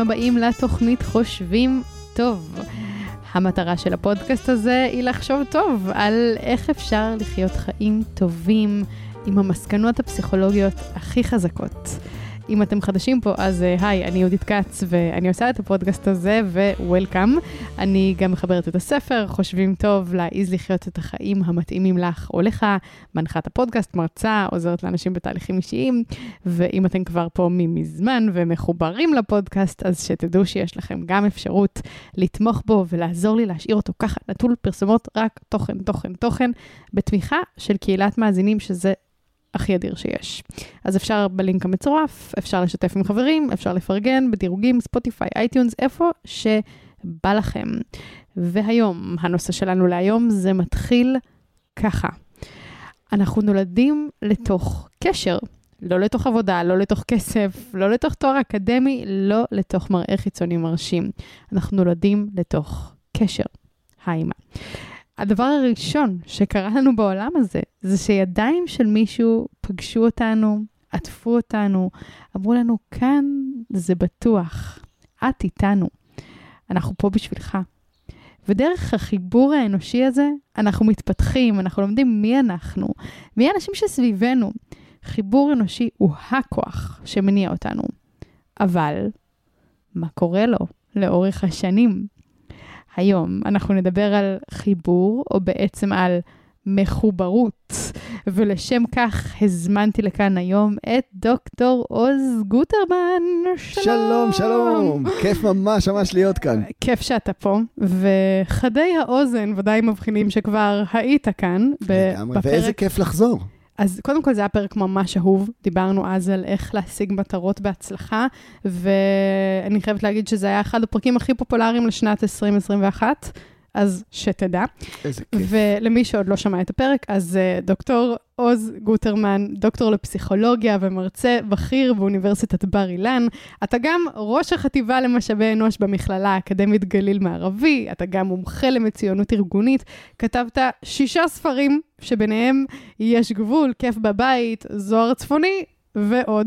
הבאים לתוכנית חושבים טוב. המטרה של הפודקאסט הזה היא לחשוב טוב על איך אפשר לחיות חיים טובים עם המסקנות הפסיכולוגיות הכי חזקות. אם אתם חדשים פה, אז אה, היי, אני יהודית כץ, ואני עושה את הפודקאסט הזה, ו-Welcome. אני גם מחברת את הספר, חושבים טוב, להעיז לחיות את החיים המתאימים לך או לך, מנחת הפודקאסט, מרצה, עוזרת לאנשים בתהליכים אישיים, ואם אתם כבר פה ממזמן ומחוברים לפודקאסט, אז שתדעו שיש לכם גם אפשרות לתמוך בו ולעזור לי להשאיר אותו ככה, נטול פרסומות, רק תוכן, תוכן, תוכן, בתמיכה של קהילת מאזינים, שזה הכי אדיר שיש. אז אפשר בלינק המצורף, אפשר לשתף עם חברים, אפשר לפרגן בדירוגים, ספוטיפיי, אייטיונס, איפה שבא לכם. והיום, הנושא שלנו להיום זה מתחיל ככה. אנחנו נולדים לתוך קשר, לא לתוך עבודה, לא לתוך כסף, לא לתוך תואר אקדמי, לא לתוך מראה חיצוני מרשים. אנחנו נולדים לתוך קשר. היי מה. הדבר הראשון שקרה לנו בעולם הזה, זה שידיים של מישהו פגשו אותנו, עטפו אותנו, אמרו לנו, כאן זה בטוח, את איתנו, אנחנו פה בשבילך. ודרך החיבור האנושי הזה, אנחנו מתפתחים, אנחנו לומדים מי אנחנו, מי האנשים שסביבנו. חיבור אנושי הוא הכוח שמניע אותנו. אבל, מה קורה לו לאורך השנים? היום אנחנו נדבר על חיבור, או בעצם על מחוברות, ולשם כך הזמנתי לכאן היום את דוקטור עוז גוטרמן. שלום. שלום, שלום. כיף ממש ממש להיות כאן. כיף שאתה פה, וחדי האוזן ודאי מבחינים שכבר היית כאן. לגמרי, בפרק... ואיזה כיף לחזור. אז קודם כל זה היה פרק ממש אהוב, דיברנו אז על איך להשיג מטרות בהצלחה, ואני חייבת להגיד שזה היה אחד הפרקים הכי פופולריים לשנת 2021. אז שתדע. איזה כיף. ולמי שעוד לא שמע את הפרק, אז uh, דוקטור עוז גוטרמן, דוקטור לפסיכולוגיה ומרצה בכיר באוניברסיטת בר אילן. אתה גם ראש החטיבה למשאבי אנוש במכללה האקדמית גליל מערבי, אתה גם מומחה למצוינות ארגונית. כתבת שישה ספרים, שביניהם יש גבול, כיף בבית, זוהר צפוני ועוד,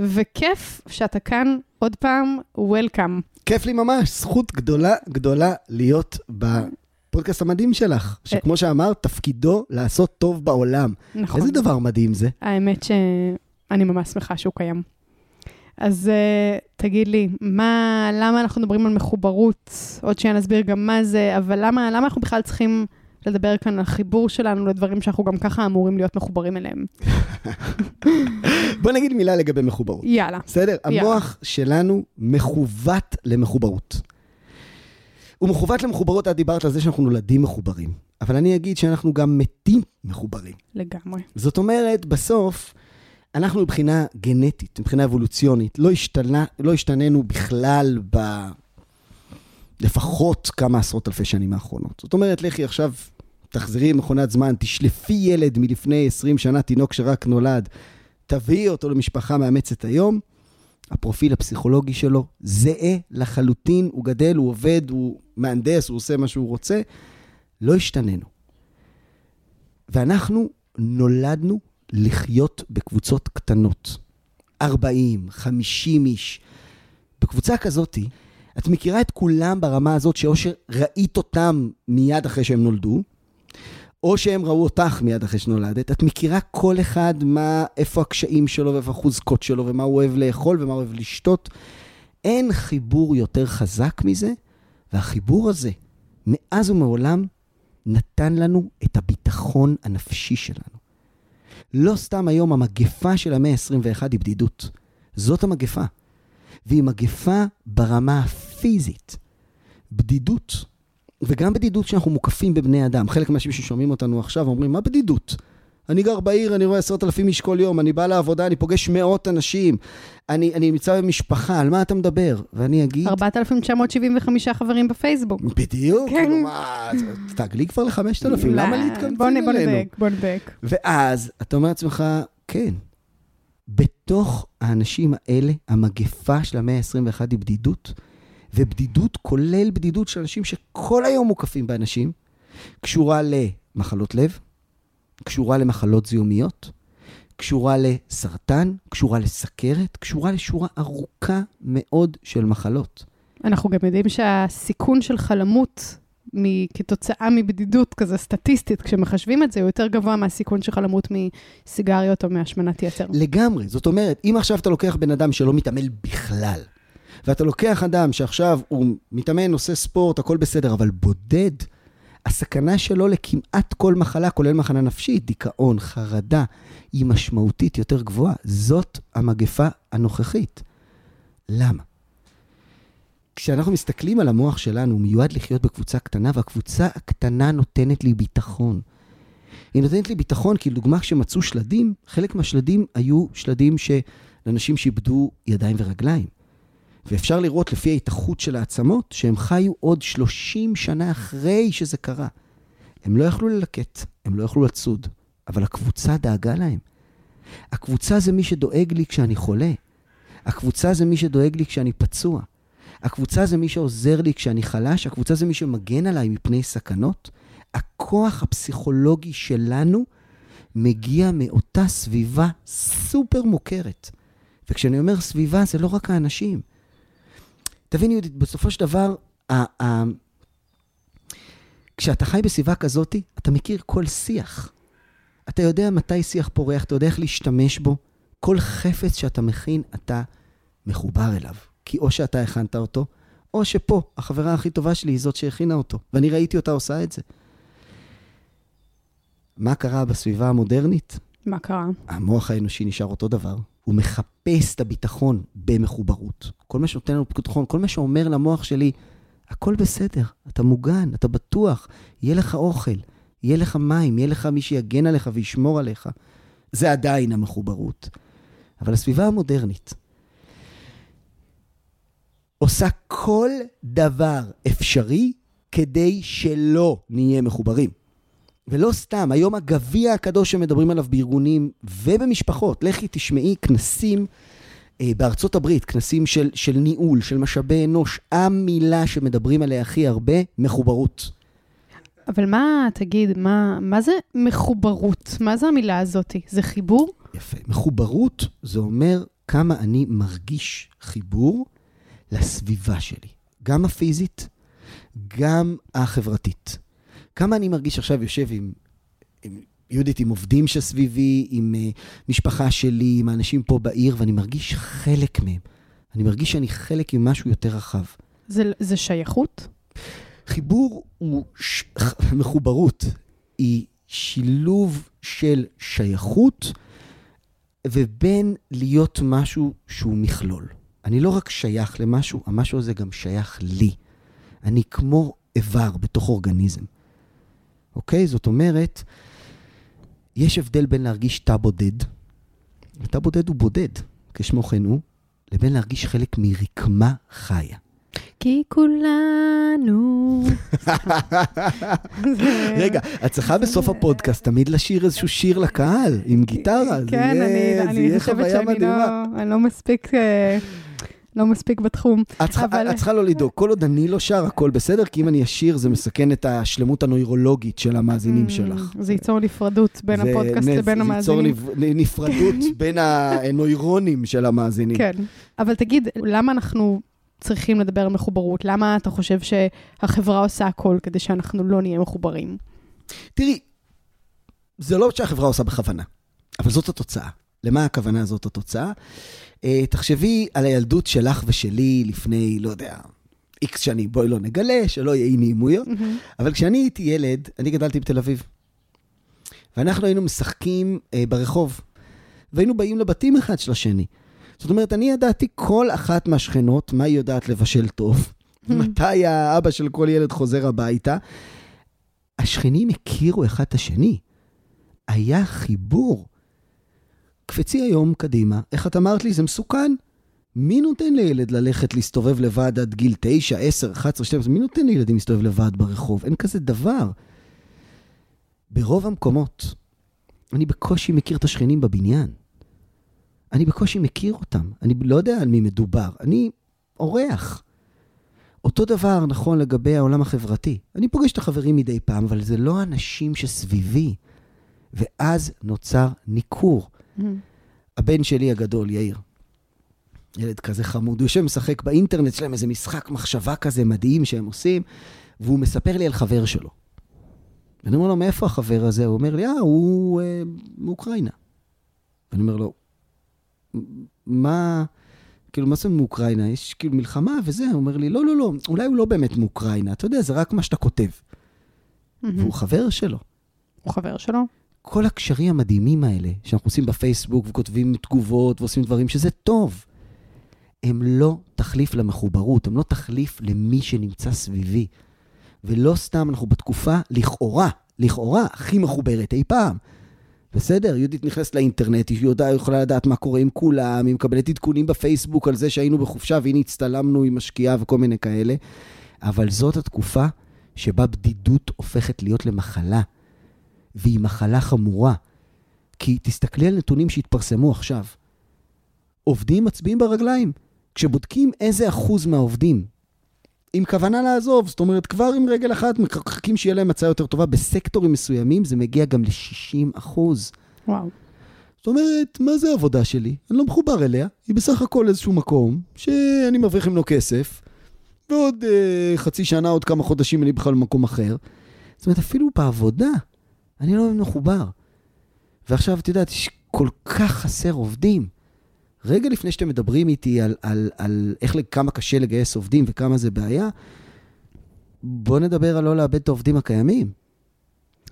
וכיף שאתה כאן עוד פעם, וולקאם. כיף לי ממש, זכות גדולה גדולה להיות בפודקאסט המדהים שלך, שכמו שאמרת, תפקידו לעשות טוב בעולם. נכון. איזה דבר מדהים זה. האמת שאני ממש שמחה שהוא קיים. אז uh, תגיד לי, מה, למה אנחנו מדברים על מחוברות? עוד שניה נסביר גם מה זה, אבל למה, למה אנחנו בכלל צריכים לדבר כאן על חיבור שלנו לדברים שאנחנו גם ככה אמורים להיות מחוברים אליהם. בוא נגיד מילה לגבי מחוברות. יאללה. בסדר? יאללה. המוח שלנו מכוות למחוברות. הוא מכוות למחוברות, את דיברת על זה שאנחנו נולדים מחוברים. אבל אני אגיד שאנחנו גם מתים מחוברים. לגמרי. זאת אומרת, בסוף, אנחנו מבחינה גנטית, מבחינה אבולוציונית, לא, השתנה, לא השתננו בכלל ב... לפחות כמה עשרות אלפי שנים האחרונות. זאת אומרת, לכי עכשיו תחזרי למכונת זמן, תשלפי ילד מלפני 20 שנה, תינוק שרק נולד, תביאי אותו למשפחה מאמצת היום, הפרופיל הפסיכולוגי שלו זהה לחלוטין, הוא גדל, הוא עובד, הוא מהנדס, הוא עושה מה שהוא רוצה, לא השתננו. ואנחנו נולדנו לחיות בקבוצות קטנות, 40, 50 איש. בקבוצה כזאתי, את מכירה את כולם ברמה הזאת שאו שראית אותם מיד אחרי שהם נולדו, או שהם ראו אותך מיד אחרי שנולדת, את מכירה כל אחד מה, איפה הקשיים שלו ואיפה החוזקות שלו ומה הוא אוהב לאכול ומה הוא אוהב לשתות. אין חיבור יותר חזק מזה, והחיבור הזה, מאז ומעולם, נתן לנו את הביטחון הנפשי שלנו. לא סתם היום המגפה של המאה ה-21 היא בדידות. זאת המגפה. והיא מגפה ברמה הפיזית. בדידות וגם בדידות שאנחנו מוקפים בבני אדם. חלק מהאנשים ששומעים אותנו עכשיו אומרים, מה בדידות? אני גר בעיר, אני רואה עשרת אלפים איש כל יום, אני בא לעבודה, אני פוגש מאות אנשים, אני, אני נמצא במשפחה, על מה אתה מדבר? ואני אגיד... 4,975 חברים בפייסבוק. בדיוק, כן. כאילו מה, תעגלי כבר ל-5,000, למה להתקמצן אלינו? בוא נדייק, בוא נדייק. ואז אתה אומר לעצמך, כן, בתוך האנשים האלה, המגפה של המאה ה-21 היא בדידות, ובדידות כולל בדידות של אנשים שכל היום מוקפים באנשים, קשורה למחלות לב, קשורה למחלות זיהומיות, קשורה לסרטן, קשורה לסכרת, קשורה לשורה ארוכה מאוד של מחלות. אנחנו גם יודעים שהסיכון של חלמות כתוצאה מבדידות כזה סטטיסטית, כשמחשבים את זה, הוא יותר גבוה מהסיכון של חלמות מסיגריות או מהשמנת יתר. לגמרי. זאת אומרת, אם עכשיו אתה לוקח בן אדם שלא מתעמל בכלל, ואתה לוקח אדם שעכשיו הוא מתאמן, עושה ספורט, הכל בסדר, אבל בודד, הסכנה שלו לכמעט כל מחלה, כולל מחלה נפשית, דיכאון, חרדה, היא משמעותית יותר גבוהה. זאת המגפה הנוכחית. למה? כשאנחנו מסתכלים על המוח שלנו, הוא מיועד לחיות בקבוצה קטנה, והקבוצה הקטנה נותנת לי ביטחון. היא נותנת לי ביטחון, כי לדוגמה, כשמצאו שלדים, חלק מהשלדים היו שלדים של אנשים שאיבדו ידיים ורגליים. ואפשר לראות לפי ההתאחות של העצמות, שהם חיו עוד 30 שנה אחרי שזה קרה. הם לא יכלו ללקט, הם לא יכלו לצוד, אבל הקבוצה דאגה להם. הקבוצה זה מי שדואג לי כשאני חולה. הקבוצה זה מי שדואג לי כשאני פצוע. הקבוצה זה מי שעוזר לי כשאני חלש, הקבוצה זה מי שמגן עליי מפני סכנות. הכוח הפסיכולוגי שלנו מגיע מאותה סביבה סופר מוכרת. וכשאני אומר סביבה, זה לא רק האנשים. תבין, יהודית, בסופו של דבר, ה- ה- כשאתה חי בסביבה כזאת, אתה מכיר כל שיח. אתה יודע מתי שיח פורח, אתה יודע איך להשתמש בו. כל חפץ שאתה מכין, אתה מחובר אליו. כי או שאתה הכנת אותו, או שפה, החברה הכי טובה שלי היא זאת שהכינה אותו, ואני ראיתי אותה עושה את זה. מה קרה בסביבה המודרנית? מה קרה? המוח האנושי נשאר אותו דבר. הוא מחפש את הביטחון במחוברות. כל מה שנותן לנו ביטחון, כל מה שאומר למוח שלי, הכל בסדר, אתה מוגן, אתה בטוח, יהיה לך אוכל, יהיה לך מים, יהיה לך מי שיגן עליך וישמור עליך. זה עדיין המחוברות. אבל הסביבה המודרנית, עושה כל דבר אפשרי כדי שלא נהיה מחוברים. ולא סתם, היום הגביע הקדוש שמדברים עליו בארגונים ובמשפחות, לכי תשמעי כנסים אה, בארצות הברית, כנסים של, של ניהול, של משאבי אנוש, המילה שמדברים עליה הכי הרבה, מחוברות. אבל מה, תגיד, מה, מה זה מחוברות? מה זה המילה הזאת? זה חיבור? יפה. מחוברות זה אומר כמה אני מרגיש חיבור לסביבה שלי, גם הפיזית, גם החברתית. כמה אני מרגיש עכשיו יושב עם, עם יהודית, עם עובדים שסביבי, עם uh, משפחה שלי, עם האנשים פה בעיר, ואני מרגיש חלק מהם. אני מרגיש שאני חלק ממשהו יותר רחב. זה, זה שייכות? חיבור הוא, ש... מחוברות היא שילוב של שייכות ובין להיות משהו שהוא מכלול. אני לא רק שייך למשהו, המשהו הזה גם שייך לי. אני כמו איבר בתוך אורגניזם. אוקיי? זאת אומרת, יש הבדל בין להרגיש תא בודד, תא בודד הוא בודד, כשמו כן הוא, לבין להרגיש חלק מרקמה חיה. כי כולנו... רגע, את צריכה בסוף הפודקאסט תמיד לשיר איזשהו שיר לקהל, עם גיטרה. כן, אני חושבת שאני לא, לא מספיק... לא מספיק בתחום. את צריכה, אבל... את צריכה לא לדאוג, כל עוד אני לא שר, הכל בסדר, כי אם אני אשיר, זה מסכן את השלמות הנוירולוגית של המאזינים mm, שלך. זה ייצור נפרדות בין הפודקאסט לבין המאזינים. זה ייצור נפרדות בין הנוירונים של המאזינים. כן, אבל תגיד, למה אנחנו צריכים לדבר על מחוברות? למה אתה חושב שהחברה עושה הכל כדי שאנחנו לא נהיה מחוברים? תראי, זה לא שהחברה עושה בכוונה, אבל זאת התוצאה. למה הכוונה זאת התוצאה? Uh, תחשבי על הילדות שלך ושלי לפני, לא יודע, איקס שנים, בואי לא נגלה, שלא יהיה אי נעימויות, mm-hmm. אבל כשאני הייתי ילד, אני גדלתי בתל אביב. ואנחנו היינו משחקים uh, ברחוב, והיינו באים לבתים אחד של השני. זאת אומרת, אני ידעתי כל אחת מהשכנות, מה היא יודעת לבשל טוב, מתי האבא של כל ילד חוזר הביתה. השכנים הכירו אחד את השני. היה חיבור. קפצי היום קדימה, איך את אמרת לי? זה מסוכן. מי נותן לילד ללכת להסתובב לבד עד גיל 9, 10, 11, 12? מי נותן לילדים להסתובב לבד ברחוב? אין כזה דבר. ברוב המקומות, אני בקושי מכיר את השכנים בבניין. אני בקושי מכיר אותם. אני לא יודע על מי מדובר. אני אורח. אותו דבר נכון לגבי העולם החברתי. אני פוגש את החברים מדי פעם, אבל זה לא אנשים שסביבי. ואז נוצר ניכור. הבן שלי הגדול, יאיר, ילד כזה חמוד, הוא יושב ומשחק באינטרנט שלהם איזה משחק מחשבה כזה מדהים שהם עושים, והוא מספר לי על חבר שלו. ואני אומר לו, מאיפה החבר הזה? הוא אומר לי, אה, הוא אה, מאוקראינה. ואני אומר לו, מה, כאילו, מה זה מאוקראינה? יש כאילו מלחמה וזה? הוא אומר לי, לא, לא, לא, אולי הוא לא באמת מאוקראינה, אתה יודע, זה רק מה שאתה כותב. והוא חבר שלו. הוא חבר שלו? כל הקשרים המדהימים האלה, שאנחנו עושים בפייסבוק וכותבים תגובות ועושים דברים שזה טוב, הם לא תחליף למחוברות, הם לא תחליף למי שנמצא סביבי. ולא סתם אנחנו בתקופה, לכאורה, לכאורה, הכי מחוברת אי פעם. בסדר, יהודית נכנסת לאינטרנט, היא יודע, יכולה לדעת מה קורה עם כולם, היא מקבלת עדכונים בפייסבוק על זה שהיינו בחופשה והנה הצטלמנו עם משקיעה וכל מיני כאלה, אבל זאת התקופה שבה בדידות הופכת להיות למחלה, והיא מחלה חמורה. כי תסתכלי על נתונים שהתפרסמו עכשיו. עובדים מצביעים ברגליים. כשבודקים איזה אחוז מהעובדים, עם כוונה לעזוב, זאת אומרת, כבר עם רגל אחת מחכים שיהיה להם הצעה יותר טובה, בסקטורים מסוימים זה מגיע גם ל-60 אחוז. וואו. זאת אומרת, מה זה העבודה שלי? אני לא מחובר אליה, היא בסך הכל איזשהו מקום שאני מרוויח ממנו כסף, ועוד אה, חצי שנה, עוד כמה חודשים אני בכלל במקום אחר. זאת אומרת, אפילו בעבודה, אני לא מחובר. ועכשיו, את יודעת, יש כל כך חסר עובדים. רגע לפני שאתם מדברים איתי על, על, על איך, כמה קשה לגייס עובדים וכמה זה בעיה, בואו נדבר על לא לאבד את העובדים הקיימים.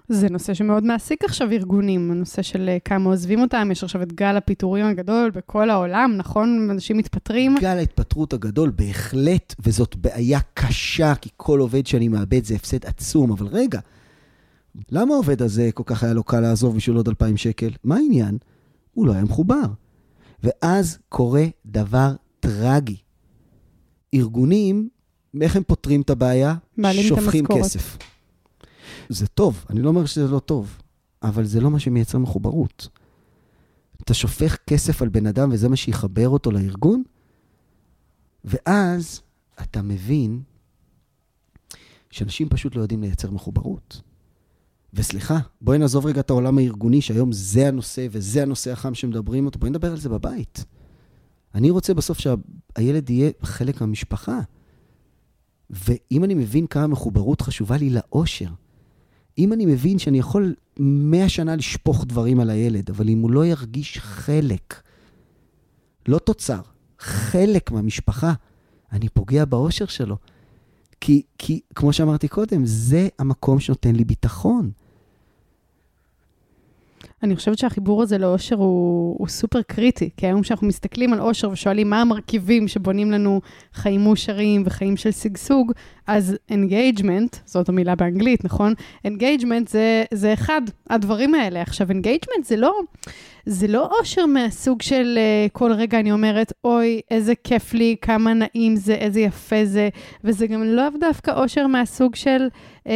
זה נושא שמאוד מעסיק עכשיו ארגונים, הנושא של אה, כמה עוזבים אותם, יש עכשיו את גל הפיטורים הגדול בכל העולם, נכון? אנשים מתפטרים. גל ההתפטרות הגדול, בהחלט, וזאת בעיה קשה, כי כל עובד שאני מאבד זה הפסד עצום, אבל רגע, למה העובד הזה כל כך היה לו קל לעזוב בשביל עוד 2,000 שקל? מה העניין? הוא לא היה מחובר. ואז קורה דבר טרגי. ארגונים, איך הם פותרים את הבעיה? את שופכים המשכורת. כסף. זה טוב, אני לא אומר שזה לא טוב, אבל זה לא מה שמייצר מחוברות. אתה שופך כסף על בן אדם וזה מה שיחבר אותו לארגון, ואז אתה מבין שאנשים פשוט לא יודעים לייצר מחוברות. וסליחה, בואי נעזוב רגע את העולם הארגוני, שהיום זה הנושא וזה הנושא החם שמדברים אותו, בואי נדבר על זה בבית. אני רוצה בסוף שהילד יהיה חלק מהמשפחה. ואם אני מבין כמה מחוברות חשובה לי לאושר, אם אני מבין שאני יכול מאה שנה לשפוך דברים על הילד, אבל אם הוא לא ירגיש חלק, לא תוצר, חלק מהמשפחה, אני פוגע באושר שלו. כי, כי כמו שאמרתי קודם, זה המקום שנותן לי ביטחון. אני חושבת שהחיבור הזה לאושר הוא, הוא סופר קריטי, כי היום כשאנחנו מסתכלים על אושר ושואלים מה המרכיבים שבונים לנו חיים מאושרים וחיים של שגשוג, אז engagement, זאת המילה באנגלית, נכון? engagement זה, זה אחד הדברים האלה. עכשיו, engagement זה לא, זה לא אושר מהסוג של uh, כל רגע אני אומרת, אוי, איזה כיף לי, כמה נעים זה, איזה יפה זה, וזה גם לאו דווקא אושר מהסוג של um,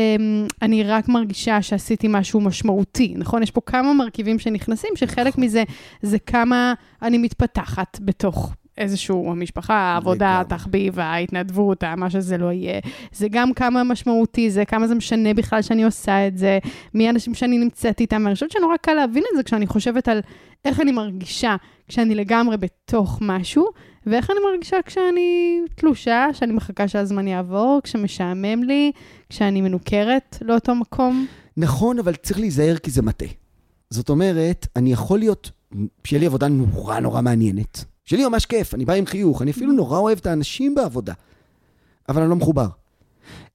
אני רק מרגישה שעשיתי משהו משמעותי, נכון? יש פה כמה מרכיבים שנכנסים, שחלק מזה זה כמה אני מתפתחת בתוך איזשהו המשפחה, העבודה. התחביב, ההתנדבות, מה שזה לא יהיה. זה גם כמה משמעותי זה, כמה זה משנה בכלל שאני עושה את זה, מי האנשים שאני נמצאת איתם. אני חושבת שנורא קל להבין את זה כשאני חושבת על איך אני מרגישה כשאני לגמרי בתוך משהו, ואיך אני מרגישה כשאני תלושה, שאני מחכה שהזמן יעבור, כשמשעמם לי, כשאני מנוכרת לאותו מקום. נכון, אבל צריך להיזהר כי זה מטה. זאת אומרת, אני יכול להיות, שיהיה לי עבודה נורא נורא מעניינת. שיהיה לי ממש כיף, אני בא עם חיוך, אני אפילו נורא אוהב את האנשים בעבודה, אבל אני לא מחובר.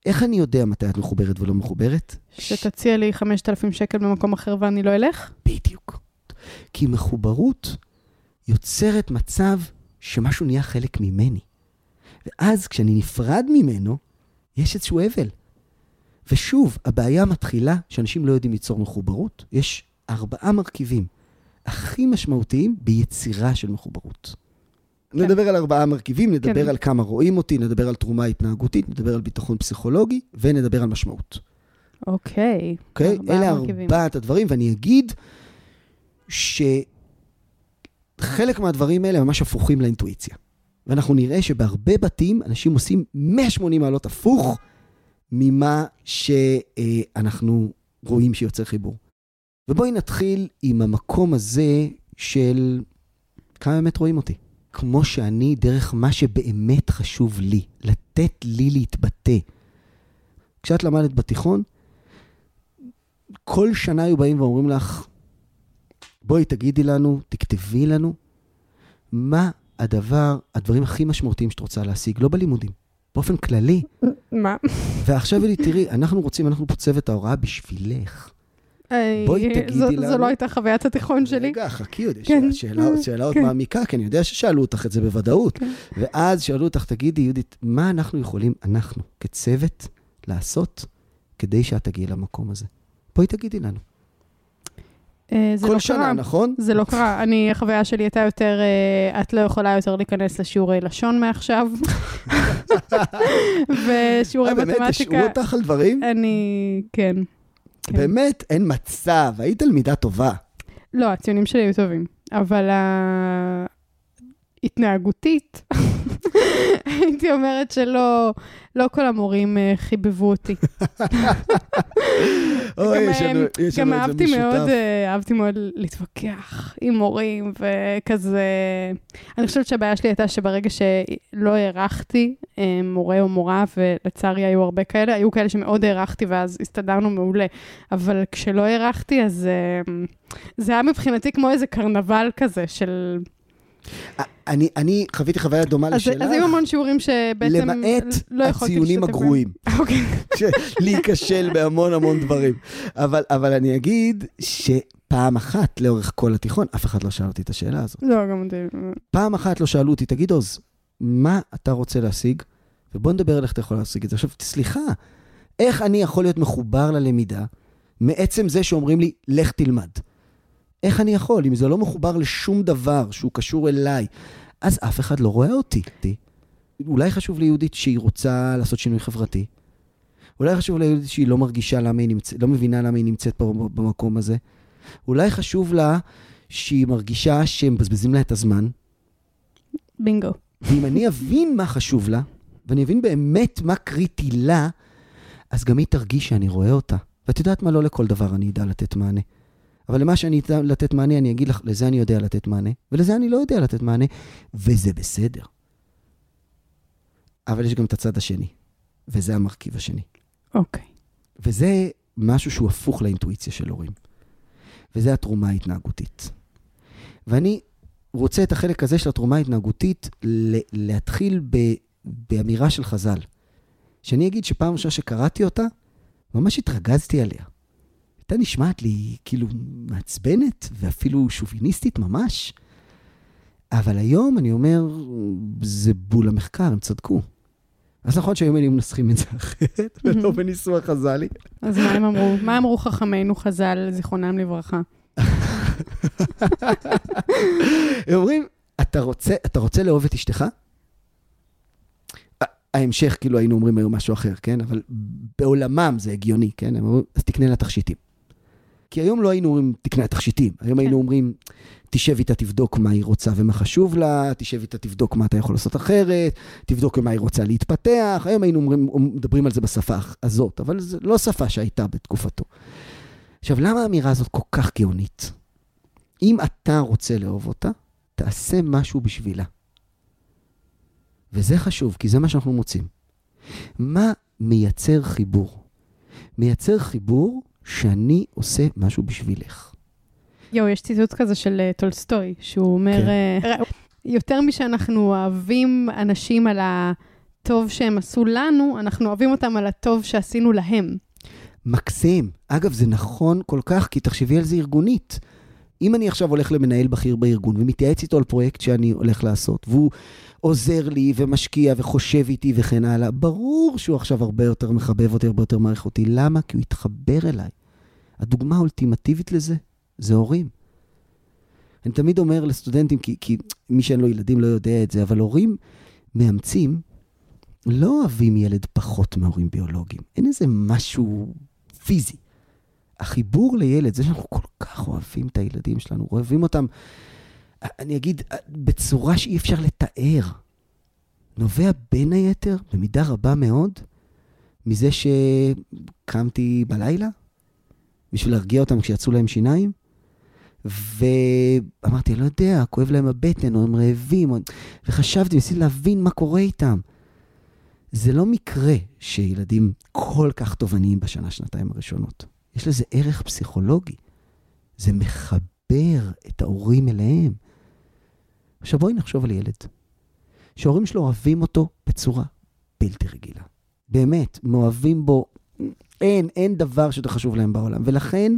איך אני יודע מתי את מחוברת ולא מחוברת? שתציע לי 5,000 שקל במקום אחר ואני לא אלך? בדיוק. כי מחוברות יוצרת מצב שמשהו נהיה חלק ממני. ואז כשאני נפרד ממנו, יש איזשהו אבל. ושוב, הבעיה מתחילה שאנשים לא יודעים ליצור מחוברות. יש ארבעה מרכיבים הכי משמעותיים ביצירה של מחוברות. כן. נדבר על ארבעה מרכיבים, נדבר כן. על כמה רואים אותי, נדבר על תרומה התנהגותית, נדבר על ביטחון פסיכולוגי, ונדבר על משמעות. אוקיי. אוקיי? ארבעה אלה מרכיבים. ארבעת הדברים, ואני אגיד שחלק מהדברים האלה ממש הפוכים לאינטואיציה. ואנחנו נראה שבהרבה בתים אנשים עושים 180 מעלות הפוך ממה שאנחנו רואים שיוצר חיבור. ובואי נתחיל עם המקום הזה, של כמה באמת רואים אותי. כמו שאני, דרך מה שבאמת חשוב לי, לתת לי להתבטא. כשאת למדת בתיכון, כל שנה היו באים ואומרים לך, בואי תגידי לנו, תכתבי לנו, מה הדבר, הדברים הכי משמעותיים שאת רוצה להשיג, לא בלימודים, באופן כללי. מה? ועכשיו אלי, תראי, אנחנו רוצים, אנחנו פה צוות ההוראה בשבילך. בואי תגידי זו, לנו. זו לא הייתה חוויית התיכון שלי. רגע, חכי עוד, יש כן, שאלה, שאלה עוד כן. מעמיקה, כי אני יודע ששאלו אותך את זה בוודאות. כן. ואז שאלו אותך, תגידי, יהודית, מה אנחנו יכולים, אנחנו, כצוות, לעשות כדי שאת תגיעי למקום הזה? בואי תגידי לנו. אה, זה כל לא שנה, קרה. נכון? זה לא קרה. אני, החוויה שלי הייתה יותר, אה, את לא יכולה יותר להיכנס לשיעורי לשון מעכשיו. ושיעורי אה, באמת, מתמטיקה, אותך על דברים? אני, כן. כן. באמת, אין מצב, היית תלמידה טובה. לא, הציונים שלי היו טובים, אבל ההתנהגותית, הייתי אומרת שלא לא כל המורים אה, חיבבו אותי. אוי, גם, יש לנו גם את זה אהבתי מאוד, משותף. אה, אהבתי מאוד להתווכח עם מורים וכזה. אני חושבת שהבעיה שלי הייתה שברגע שלא הערכתי אה, מורה או מורה, ולצערי היו הרבה כאלה, היו כאלה שמאוד הערכתי ואז הסתדרנו מעולה, אבל כשלא הערכתי אז אה, זה היה מבחינתי כמו איזה קרנבל כזה של... אני, אני חוויתי חוויה דומה אז, לשלך, אז היו המון שיעורים שבעצם למעט לא יכולתי הציונים להשתתף בהם. הגרועים. אוקיי. להיכשל בהמון המון דברים. אבל, אבל אני אגיד שפעם אחת לאורך כל התיכון, אף אחד לא שאל אותי את השאלה הזאת. לא, גם אותי. פעם אחת לא שאלו אותי, תגיד עוז, מה אתה רוצה להשיג? ובוא נדבר על איך אתה יכול להשיג את זה. עכשיו, סליחה, איך אני יכול להיות מחובר ללמידה מעצם זה שאומרים לי, לך תלמד? איך אני יכול? אם זה לא מחובר לשום דבר שהוא קשור אליי, אז אף אחד לא רואה אותי. אולי חשוב ליהודית שהיא רוצה לעשות שינוי חברתי. אולי חשוב ליהודית שהיא לא מרגישה למה היא נמצאת, לא מבינה למה היא נמצאת פה במקום הזה. אולי חשוב לה שהיא מרגישה שהם מבזבזים לה את הזמן. בינגו. ואם אני אבין מה חשוב לה, ואני אבין באמת מה קריטי לה, אז גם היא תרגיש שאני רואה אותה. ואת יודעת מה? לא לכל דבר אני אדע לתת מענה. אבל למה שאני אדע לתת מענה, אני אגיד לך, לזה אני יודע לתת מענה, ולזה אני לא יודע לתת מענה, וזה בסדר. אבל יש גם את הצד השני, וזה המרכיב השני. אוקיי. וזה משהו שהוא הפוך לאינטואיציה של הורים. וזה התרומה ההתנהגותית. ואני רוצה את החלק הזה של התרומה ההתנהגותית להתחיל ב- באמירה של חז"ל. שאני אגיד שפעם ראשונה שקראתי אותה, ממש התרגזתי עליה. הייתה נשמעת לי כאילו מעצבנת ואפילו שוביניסטית ממש. אבל היום אני אומר, זה בול המחקר, הם צדקו. אז נכון שהיום היינו מנסחים את זה אחרת, ולא בניסוח חז"לי. אז מה הם אמרו? מה אמרו חכמינו חז"ל, זיכרונם לברכה? הם אומרים, אתה רוצה, אתה רוצה לאהוב את אשתך? ההמשך, כאילו היינו אומרים היום משהו אחר, כן? אבל בעולמם זה הגיוני, כן? הם אומרים, אז תקנה לה תכשיטים. כי היום לא היינו אומרים, תקנה תכשיטים. היום היינו אומרים, תשב איתה, תבדוק מה היא רוצה ומה חשוב לה, תשב איתה, תבדוק מה אתה יכול לעשות אחרת, תבדוק במה היא רוצה להתפתח. היום היינו אומרים, מדברים על זה בשפה הזאת, אבל זו לא שפה שהייתה בתקופתו. עכשיו, למה האמירה הזאת כל כך גאונית? אם אתה רוצה לאהוב אותה, תעשה משהו בשבילה. וזה חשוב, כי זה מה שאנחנו מוצאים. מה מייצר חיבור? מייצר חיבור שאני עושה משהו בשבילך. יואו, יש ציטוט כזה של אה, טולסטוי, שהוא אומר, כן. אה, יותר משאנחנו אוהבים אנשים על הטוב שהם עשו לנו, אנחנו אוהבים אותם על הטוב שעשינו להם. מקסים. אגב, זה נכון כל כך, כי תחשבי על זה ארגונית. אם אני עכשיו הולך למנהל בכיר בארגון ומתייעץ איתו על פרויקט שאני הולך לעשות, והוא עוזר לי ומשקיע וחושב איתי וכן הלאה, ברור שהוא עכשיו הרבה יותר מחבב אותי, הרבה יותר מעריך אותי. למה? כי הוא התחבר אליי. הדוגמה האולטימטיבית לזה זה הורים. אני תמיד אומר לסטודנטים, כי, כי מי שאין לו ילדים לא יודע את זה, אבל הורים מאמצים לא אוהבים ילד פחות מהורים ביולוגיים. אין איזה משהו פיזי. החיבור לילד, זה שאנחנו כל כך אוהבים את הילדים שלנו, אוהבים אותם, אני אגיד, בצורה שאי אפשר לתאר, נובע בין היתר, במידה רבה מאוד, מזה שקמתי בלילה, בשביל להרגיע אותם כשיצאו להם שיניים, ואמרתי, לא יודע, כואב להם הבטן, או הם רעבים, או... וחשבתי, ניסיתי להבין מה קורה איתם. זה לא מקרה שילדים כל כך תובעניים בשנה, שנתיים הראשונות. יש לזה ערך פסיכולוגי. זה מחבר את ההורים אליהם. עכשיו בואי נחשוב על ילד, שההורים שלו אוהבים אותו בצורה בלתי רגילה. באמת, מאוהבים בו, אין, אין דבר שיותר חשוב להם בעולם. ולכן,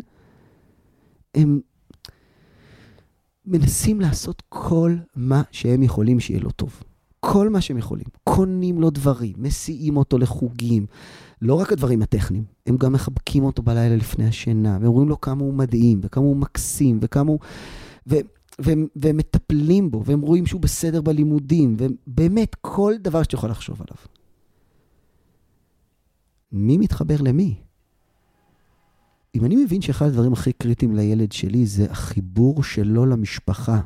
הם מנסים לעשות כל מה שהם יכולים שיהיה לו טוב. כל מה שהם יכולים. קונים לו דברים, מסיעים אותו לחוגים. לא רק הדברים הטכניים, הם גם מחבקים אותו בלילה לפני השינה, ואומרים לו כמה הוא מדהים, וכמה הוא מקסים, וכמה הוא... ו... והם, והם מטפלים בו, והם רואים שהוא בסדר בלימודים, ובאמת, כל דבר שאתה יכול לחשוב עליו. מי מתחבר למי? אם אני מבין שאחד הדברים הכי קריטיים לילד שלי זה החיבור שלו למשפחה,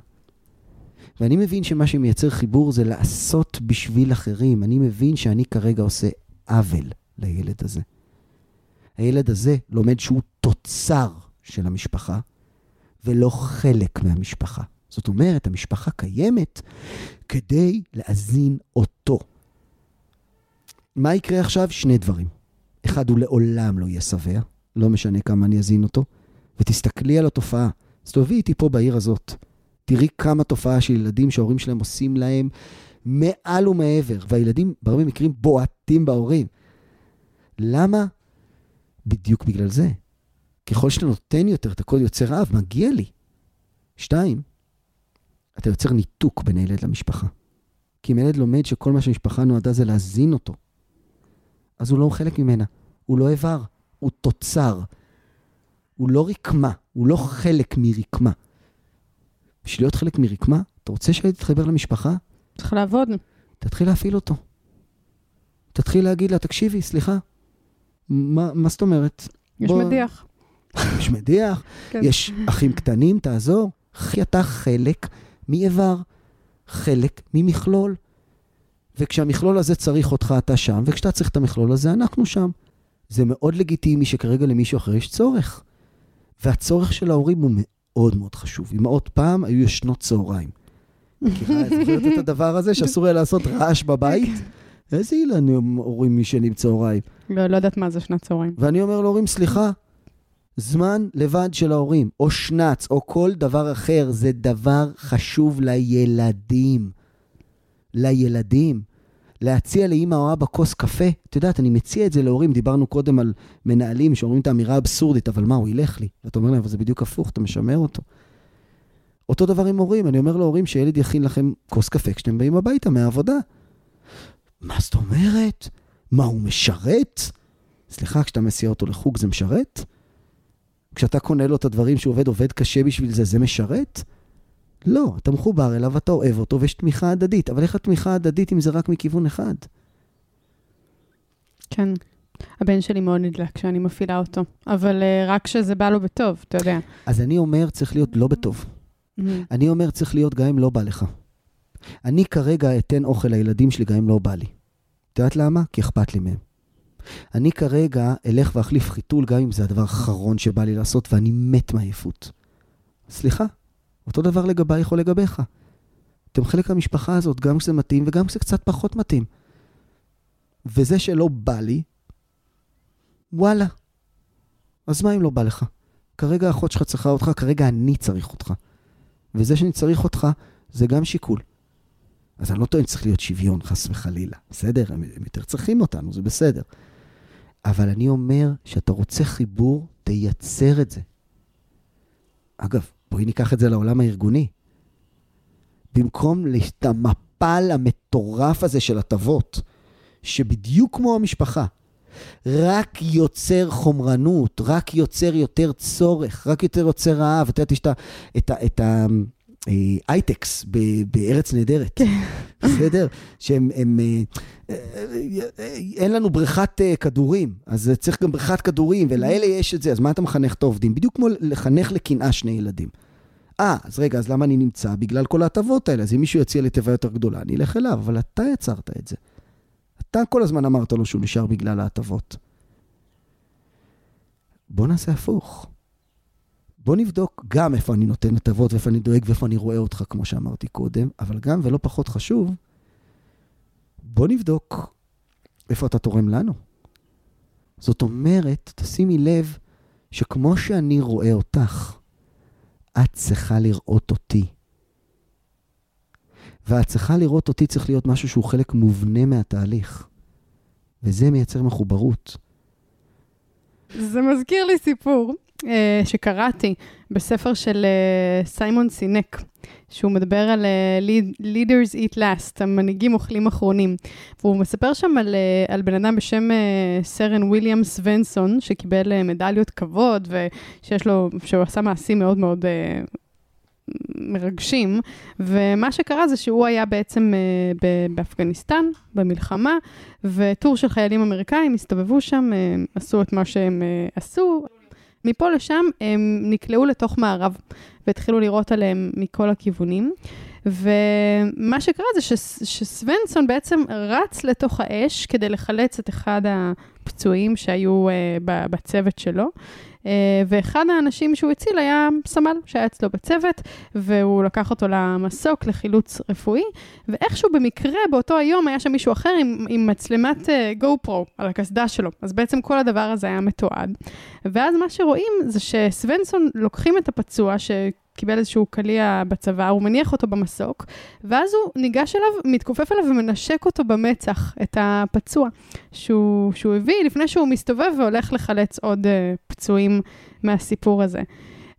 ואני מבין שמה שמייצר חיבור זה לעשות בשביל אחרים, אני מבין שאני כרגע עושה עוול לילד הזה. הילד הזה לומד שהוא תוצר של המשפחה, ולא חלק מהמשפחה. זאת אומרת, המשפחה קיימת כדי להזין אותו. מה יקרה עכשיו? שני דברים. אחד, הוא לעולם לא יהיה שבע, לא משנה כמה אני אזין אותו, ותסתכלי על התופעה. תסתובבי איתי פה בעיר הזאת. תראי כמה תופעה של ילדים שההורים שלהם עושים להם מעל ומעבר, והילדים בהרבה מקרים בועטים בהורים. למה? בדיוק בגלל זה. ככל שאתה נותן יותר, אתה כל יוצר רעב, מגיע לי. שתיים, אתה יוצר ניתוק בין הילד למשפחה. כי אם ילד לומד שכל מה שמשפחה נועדה זה להזין אותו, אז הוא לא חלק ממנה, הוא לא איבר, הוא תוצר. הוא לא רקמה, הוא לא חלק מרקמה. בשביל להיות חלק מרקמה, אתה רוצה שהילד יתחבר למשפחה? צריך לעבוד. תתחיל להפעיל אותו. תתחיל להגיד לה, תקשיבי, סליחה, מה, מה זאת אומרת? יש בוא... מדיח. יש מדיח, כן. יש אחים קטנים, תעזור. אחי, אתה חלק מאיבר, חלק ממכלול. וכשהמכלול הזה צריך אותך, אתה שם, וכשאתה צריך את המכלול הזה, אנחנו שם. זה מאוד לגיטימי שכרגע למישהו אחר יש צורך. והצורך של ההורים הוא מאוד מאוד חשוב. אמהות פעם היו ישנות צהריים. מכירה, זוכרת את הדבר הזה שאסור היה לעשות רעש בבית? איזה אילן הורים ישנים צהריים? לא, לא יודעת מה זה שנת צהריים. ואני אומר להורים, סליחה, זמן לבד של ההורים, או שנץ, או כל דבר אחר, זה דבר חשוב לילדים. לילדים. להציע לאמא או אבא כוס קפה, את יודעת, אני מציע את זה להורים, דיברנו קודם על מנהלים שאומרים את האמירה האבסורדית, אבל מה, הוא ילך לי. ואתה אומר להם, אבל זה בדיוק הפוך, אתה משמר אותו. אותו דבר עם הורים, אני אומר להורים שילד יכין לכם כוס קפה כשאתם באים הביתה מהעבודה. מה זאת אומרת? מה, הוא משרת? סליחה, כשאתה מסיע אותו לחוג זה משרת? כשאתה קונה לו את הדברים שהוא עובד, עובד קשה בשביל זה, זה משרת? לא, אתה מחובר אליו, אתה אוהב אותו, ויש תמיכה הדדית. אבל איך התמיכה הדדית אם זה רק מכיוון אחד? כן. הבן שלי מאוד נדלק כשאני מפעילה אותו, אבל uh, רק כשזה בא לו בטוב, אתה יודע. אז אני אומר, צריך להיות לא בטוב. Mm-hmm. אני אומר, צריך להיות גם אם לא בא לך. אני כרגע אתן אוכל לילדים שלי גם אם לא בא לי. את יודעת למה? כי אכפת לי מהם. אני כרגע אלך ואחליף חיתול גם אם זה הדבר האחרון שבא לי לעשות ואני מת מעייפות. סליחה, אותו דבר לגבייך או לגביך. אתם חלק מהמשפחה הזאת, גם כשזה מתאים וגם כשזה קצת פחות מתאים. וזה שלא בא לי, וואלה. אז מה אם לא בא לך? כרגע האחות שלך צריכה אותך, כרגע אני צריך אותך. וזה שאני צריך אותך, זה גם שיקול. אז אני לא טוען שצריך להיות שוויון, חס וחלילה. בסדר, הם, הם יותר צריכים אותנו, זה בסדר. אבל אני אומר שאתה רוצה חיבור, תייצר את זה. אגב, בואי ניקח את זה לעולם הארגוני. במקום את המפל המטורף הזה של הטבות, שבדיוק כמו המשפחה, רק יוצר חומרנות, רק יוצר יותר צורך, רק יותר יוצר רעב. את יודעת, יש את ה... אייטקס בארץ נהדרת, כן. בסדר? שהם, הם, אה, אה, אין לנו בריכת אה, כדורים, אז צריך גם בריכת כדורים, ולאלה יש את זה, אז מה אתה מחנך את העובדים? בדיוק כמו לחנך לקנאה שני ילדים. אה, אז רגע, אז למה אני נמצא? בגלל כל ההטבות האלה. אז אם מישהו יציע לי תיבה יותר גדולה, אני אלך אליו, אבל אתה יצרת את זה. אתה כל הזמן אמרת לו שהוא נשאר בגלל ההטבות. בוא נעשה הפוך. בוא נבדוק גם איפה אני נותן הטבות ואיפה אני דואג ואיפה אני רואה אותך, כמו שאמרתי קודם, אבל גם, ולא פחות חשוב, בוא נבדוק איפה אתה תורם לנו. זאת אומרת, תשימי לב שכמו שאני רואה אותך, את צריכה לראות אותי. ואת צריכה לראות אותי צריך להיות משהו שהוא חלק מובנה מהתהליך. וזה מייצר מחוברות. זה מזכיר לי סיפור שקראתי בספר של uh, סיימון סינק, שהוא מדבר על uh, leaders eat last, המנהיגים אוכלים אחרונים. והוא מספר שם על, על בן אדם בשם סרן וויליאם סוונסון, שקיבל מדליות כבוד, ושיש לו, שהוא עשה מעשים מאוד מאוד... מרגשים, ומה שקרה זה שהוא היה בעצם באפגניסטן, במלחמה, וטור של חיילים אמריקאים הסתובבו שם, עשו את מה שהם עשו. מפה לשם הם נקלעו לתוך מערב, והתחילו לירות עליהם מכל הכיוונים. ומה שקרה זה ש- שסוונסון בעצם רץ לתוך האש כדי לחלץ את אחד הפצועים שהיו uh, בצוות שלו. אה, ואחד האנשים שהוא הציל היה סמל שהיה אצלו בצוות, והוא לקח אותו למסוק לחילוץ רפואי, ואיכשהו במקרה באותו היום היה שם מישהו אחר עם, עם מצלמת גו uh, פרו על הקסדה שלו. אז בעצם כל הדבר הזה היה מתועד. ואז מה שרואים זה שסוונסון לוקחים את הפצוע, ש... קיבל איזשהו קליע בצבא, הוא מניח אותו במסוק, ואז הוא ניגש אליו, מתכופף אליו ומנשק אותו במצח, את הפצוע שהוא, שהוא הביא, לפני שהוא מסתובב והולך לחלץ עוד uh, פצועים מהסיפור הזה.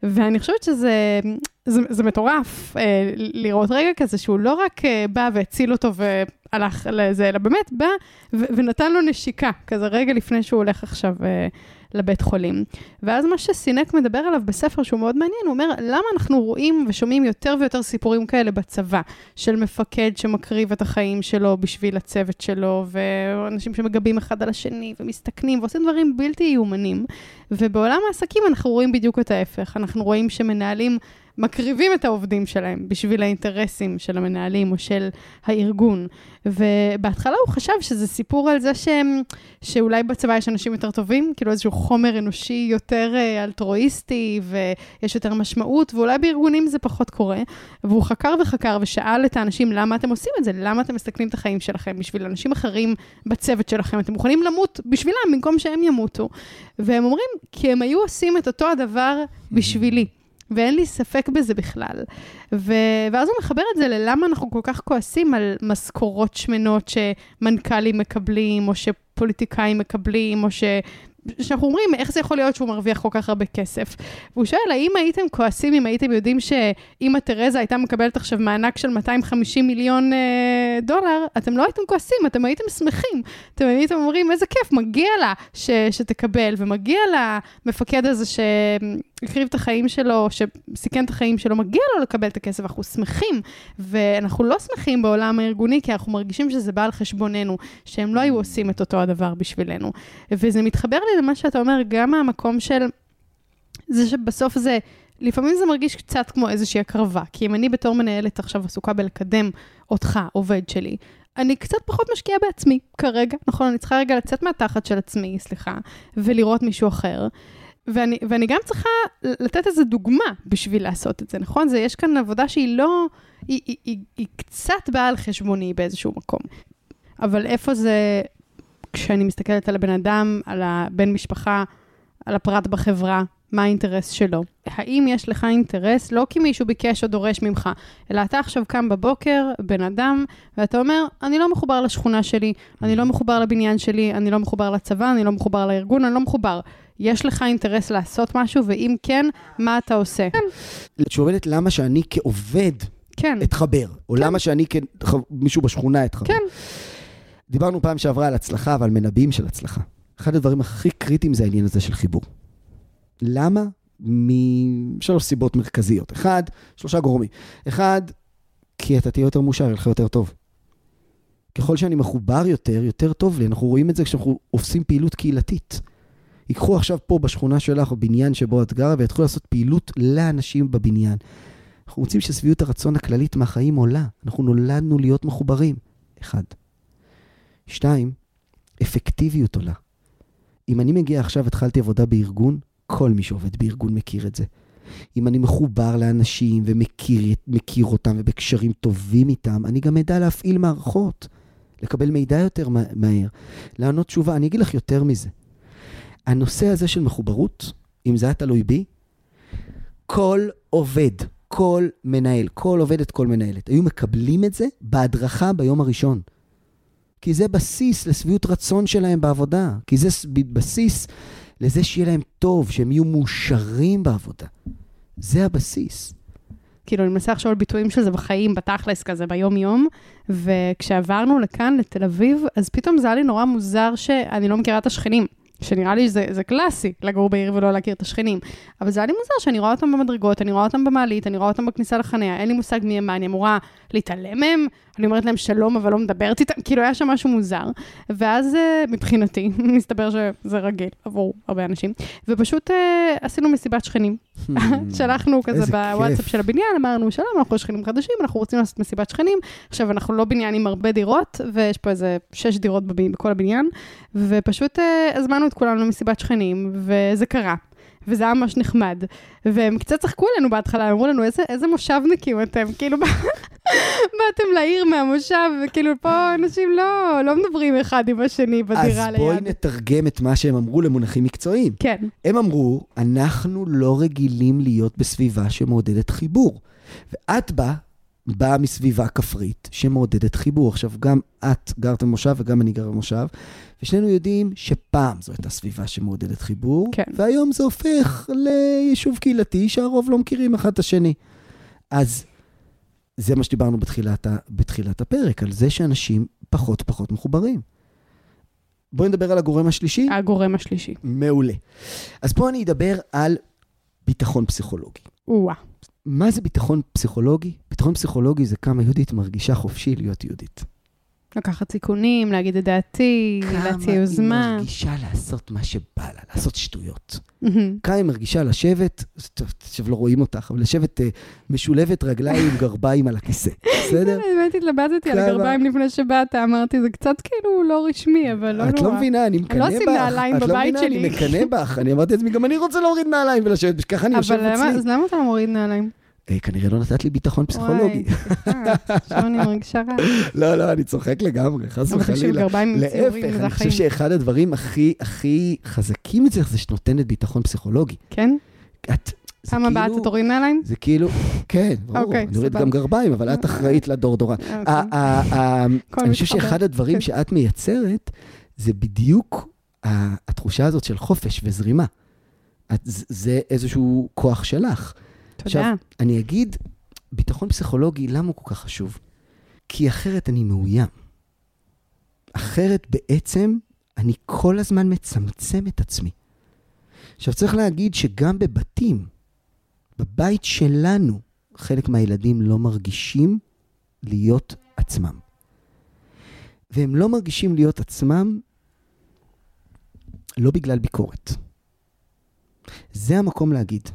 ואני חושבת שזה זה, זה מטורף אה, לראות רגע כזה שהוא לא רק אה, בא והציל אותו והלך לזה, אלא באמת בא ו- ונתן לו נשיקה, כזה רגע לפני שהוא הולך עכשיו אה, לבית חולים. ואז מה שסינק מדבר עליו בספר, שהוא מאוד מעניין, הוא אומר, למה אנחנו רואים ושומעים יותר ויותר סיפורים כאלה בצבא, של מפקד שמקריב את החיים שלו בשביל הצוות שלו, ואנשים שמגבים אחד על השני, ומסתכנים, ועושים דברים בלתי יאומנים. ובעולם העסקים אנחנו רואים בדיוק את ההפך. אנחנו רואים שמנהלים... מקריבים את העובדים שלהם בשביל האינטרסים של המנהלים או של הארגון. ובהתחלה הוא חשב שזה סיפור על זה שהם, שאולי בצבא יש אנשים יותר טובים, כאילו איזשהו חומר אנושי יותר אה, אלטרואיסטי ויש יותר משמעות, ואולי בארגונים זה פחות קורה. והוא חקר וחקר ושאל את האנשים, למה אתם עושים את זה? למה אתם מסתכלים את החיים שלכם בשביל אנשים אחרים בצוות שלכם? אתם מוכנים למות בשבילם במקום שהם ימותו. והם אומרים, כי הם היו עושים את אותו הדבר בשבילי. ואין לי ספק בזה בכלל. ו... ואז הוא מחבר את זה ללמה אנחנו כל כך כועסים על משכורות שמנות שמנכ"לים מקבלים, או שפוליטיקאים מקבלים, או ש... שאנחנו אומרים, איך זה יכול להיות שהוא מרוויח כל כך הרבה כסף? והוא שואל, האם הייתם כועסים אם הייתם יודעים שאמא תרזה הייתה מקבלת עכשיו מענק של 250 מיליון אה, דולר, אתם לא הייתם כועסים, אתם הייתם שמחים. אתם הייתם אומרים, איזה כיף, מגיע לה ש, שתקבל, ומגיע למפקד הזה שהקריב את החיים שלו, שסיכן את החיים שלו, מגיע לו לקבל את הכסף, אנחנו שמחים. ואנחנו לא שמחים בעולם הארגוני, כי אנחנו מרגישים שזה בא על חשבוננו, שהם לא היו עושים את אותו הדבר בשבילנו. וזה מתחבר לי למה שאתה אומר, גם מהמקום של זה שבסוף זה, לפעמים זה מרגיש קצת כמו איזושהי הקרבה, כי אם אני בתור מנהלת עכשיו עסוקה בלקדם אותך, עובד שלי, אני קצת פחות משקיעה בעצמי כרגע, נכון? אני צריכה רגע לצאת מהתחת של עצמי, סליחה, ולראות מישהו אחר. ואני, ואני גם צריכה לתת איזו דוגמה בשביל לעשות את זה, נכון? זה, יש כאן עבודה שהיא לא, היא, היא, היא, היא קצת באה על חשבוני באיזשהו מקום. אבל איפה זה כשאני מסתכלת על הבן אדם, על הבן משפחה, על הפרט בחברה, מה האינטרס שלו. האם יש לך אינטרס, לא כי מישהו ביקש או דורש ממך, אלא אתה עכשיו קם בבוקר, בן אדם, ואתה אומר, אני לא מחובר לשכונה שלי, אני לא מחובר לבניין שלי, אני לא מחובר לצבא, אני לא מחובר לארגון, אני לא מחובר. יש לך אינטרס לעשות משהו, ואם כן, מה אתה עושה? כן. שואלת למה שאני כעובד כן. אתחבר, או כן. למה שאני כמישהו בשכונה אתחבר. כן. דיברנו פעם שעברה על הצלחה ועל מנבאים של הצלחה. אחד הדברים הכי קריטיים זה העניין הזה של חיבור. למה? משלוש סיבות מרכזיות. אחד, שלושה גורמים. אחד, כי אתה תהיה יותר מאושר, יהיה לך יותר טוב. ככל שאני מחובר יותר, יותר טוב לי. אנחנו רואים את זה כשאנחנו עושים פעילות קהילתית. ייקחו עכשיו פה בשכונה שלך, או בניין שבו את גרה, ויתחילו לעשות פעילות לאנשים בבניין. אנחנו רוצים ששביעות הרצון הכללית מהחיים עולה. אנחנו נולדנו להיות מחוברים. אחד. שתיים, אפקטיביות עולה. אם אני מגיע עכשיו, התחלתי עבודה בארגון, כל מי שעובד בארגון מכיר את זה. אם אני מחובר לאנשים ומכיר מכיר אותם ובקשרים טובים איתם, אני גם אדע להפעיל מערכות, לקבל מידע יותר מהר, לענות תשובה. אני אגיד לך יותר מזה. הנושא הזה של מחוברות, אם זה היה תלוי בי, כל עובד, כל מנהל, כל עובדת, כל מנהלת, היו מקבלים את זה בהדרכה ביום הראשון. כי זה בסיס לשביעות רצון שלהם בעבודה, כי זה בסיס לזה שיהיה להם טוב, שהם יהיו מאושרים בעבודה. זה הבסיס. כאילו, אני מנסה על ביטויים של זה בחיים, בתכלס כזה, ביום-יום, וכשעברנו לכאן, לתל אביב, אז פתאום זה היה לי נורא מוזר שאני לא מכירה את השכנים. שנראה לי שזה קלאסי, לגור בעיר ולא להכיר את השכנים. אבל זה היה לי מוזר שאני רואה אותם במדרגות, אני רואה אותם במעלית, אני רואה אותם בכניסה לחניה, אין לי מושג מי הם, מה, אני אמורה להתעלם מהם? אני אומרת להם שלום, אבל לא מדברת איתם, כאילו היה שם משהו מוזר. ואז אה, מבחינתי, מסתבר שזה רגיל עבור הרבה אנשים, ופשוט אה, עשינו מסיבת שכנים. Hmm. שלחנו כזה בוואטסאפ של הבניין, אמרנו, שלום, אנחנו שכנים חדשים, אנחנו רוצים לעשות מסיבת שכנים. עכשיו, אנחנו לא בניין עם הרבה דירות, ויש פה איזה שש דירות בכל הבניין, ופשוט אה, הזמנו את כולנו למסיבת שכנים, וזה קרה. וזה היה ממש נחמד. והם קצת צחקו עלינו בהתחלה, אמרו לנו, איזה, איזה מושבניקים אתם, כאילו, באתם לעיר מהמושב, וכאילו, פה אנשים לא, לא מדברים אחד עם השני בדירה ליד. אז בואי. נתרגם את מה שהם אמרו למונחים מקצועיים. כן. הם אמרו, אנחנו לא רגילים להיות בסביבה שמעודדת חיבור. ואת באה באה מסביבה כפרית שמעודדת חיבור. עכשיו, גם את גרת במושב וגם אני גר במושב, ושנינו יודעים שפעם זו הייתה סביבה שמעודדת חיבור, כן. והיום זה הופך ליישוב קהילתי שהרוב לא מכירים אחד את השני. אז זה מה שדיברנו בתחילת, בתחילת הפרק, על זה שאנשים פחות פחות מחוברים. בואי נדבר על הגורם השלישי. הגורם השלישי. מעולה. אז פה אני אדבר על ביטחון פסיכולוגי. או-אה. מה זה ביטחון פסיכולוגי? ביטחון פסיכולוגי זה כמה יהודית מרגישה חופשי להיות יהודית. לקחת סיכונים, להגיד את דעתי, להציע יוזמה. כמה היא מרגישה לעשות מה שבא לה, לעשות שטויות. כמה היא מרגישה לשבת, עכשיו לא רואים אותך, אבל לשבת uh, משולבת רגליים עם גרביים על הכיסא, בסדר? באמת התלבטתי על הגרביים לפני שבאת, אמרתי, זה קצת כאילו לא רשמי, אבל לא נורא. את לא מבינה, אני מקנא בך. לא אשים נעליים בבית שלי. את לא מבינה, אני מקנא בך. אני אמרתי לעצמי, גם אני רוצה להוריד נעליים ולשבת, ככה אני יושב אצלי. אבל אז למה אתה לא מוריד נעליים? אה, כנראה לא נתת לי ביטחון פסיכולוגי. וואי, עכשיו אני מרגישה רע. לא, לא, אני צוחק לגמרי, חס וחלילה. להפך, אני חושב שאחד הדברים הכי הכי חזקים אצלך זה שאת נותנת ביטחון פסיכולוגי. כן? את... פעם הבאה כאילו- אתה תוריד נעליים? זה כאילו, כן, ברור, אוקיי, אני אוריד גם גרביים, אבל את אחראית לדורדורן. אוקיי. אני חושב שאחד הדברים כן. שאת מייצרת, זה בדיוק התחושה הזאת של חופש וזרימה. זה איזשהו כוח שלך. תודה. עכשיו, אני אגיד, ביטחון פסיכולוגי, למה הוא כל כך חשוב? כי אחרת אני מאוים. אחרת בעצם אני כל הזמן מצמצם את עצמי. עכשיו צריך להגיד שגם בבתים, בבית שלנו, חלק מהילדים לא מרגישים להיות עצמם. והם לא מרגישים להיות עצמם לא בגלל ביקורת. זה המקום להגיד.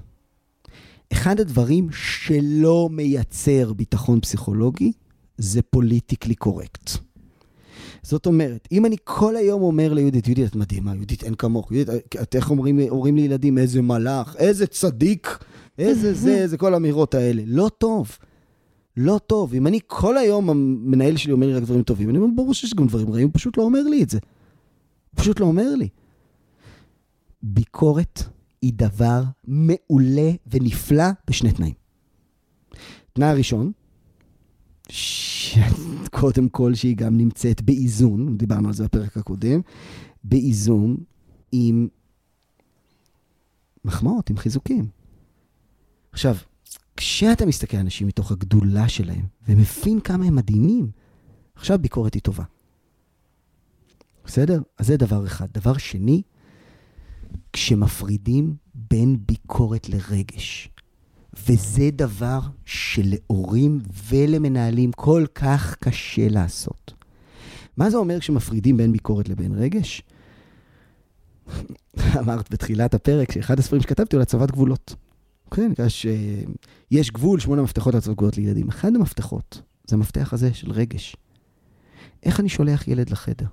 אחד הדברים שלא מייצר ביטחון פסיכולוגי זה פוליטיקלי קורקט. זאת אומרת, אם אני כל היום אומר ליהודית, יהודית, את מדהימה, יהודית, אין כמוך, יהודית, את איך אומרים, אומרים לילדים, איזה מלאך, איזה צדיק, איזה זה, איזה כל האמירות האלה. לא טוב. לא טוב. אם אני כל היום, המנהל שלי אומר לי רק דברים טובים, אני אומר, ברור שיש גם דברים רעים, הוא פשוט לא אומר לי את זה. הוא פשוט לא אומר לי. ביקורת היא דבר מעולה ונפלא בשני תנאים. תנאי הראשון, קודם כל שהיא גם נמצאת באיזון, דיברנו על זה בפרק הקודם, באיזון עם מחמאות, עם חיזוקים. עכשיו, כשאתה מסתכל על אנשים מתוך הגדולה שלהם, ומבין כמה הם מדהימים, עכשיו ביקורת היא טובה. בסדר? אז זה דבר אחד. דבר שני, כשמפרידים בין ביקורת לרגש. וזה דבר שלהורים ולמנהלים כל כך קשה לעשות. מה זה אומר כשמפרידים בין ביקורת לבין רגש? אמרת בתחילת הפרק שאחד הספרים שכתבתי הוא להצבת גבולות. כן, נקרא שיש גבול, שמונה מפתחות להצבת גבולות לילדים. אחד המפתחות זה המפתח הזה של רגש. איך אני שולח ילד לחדר?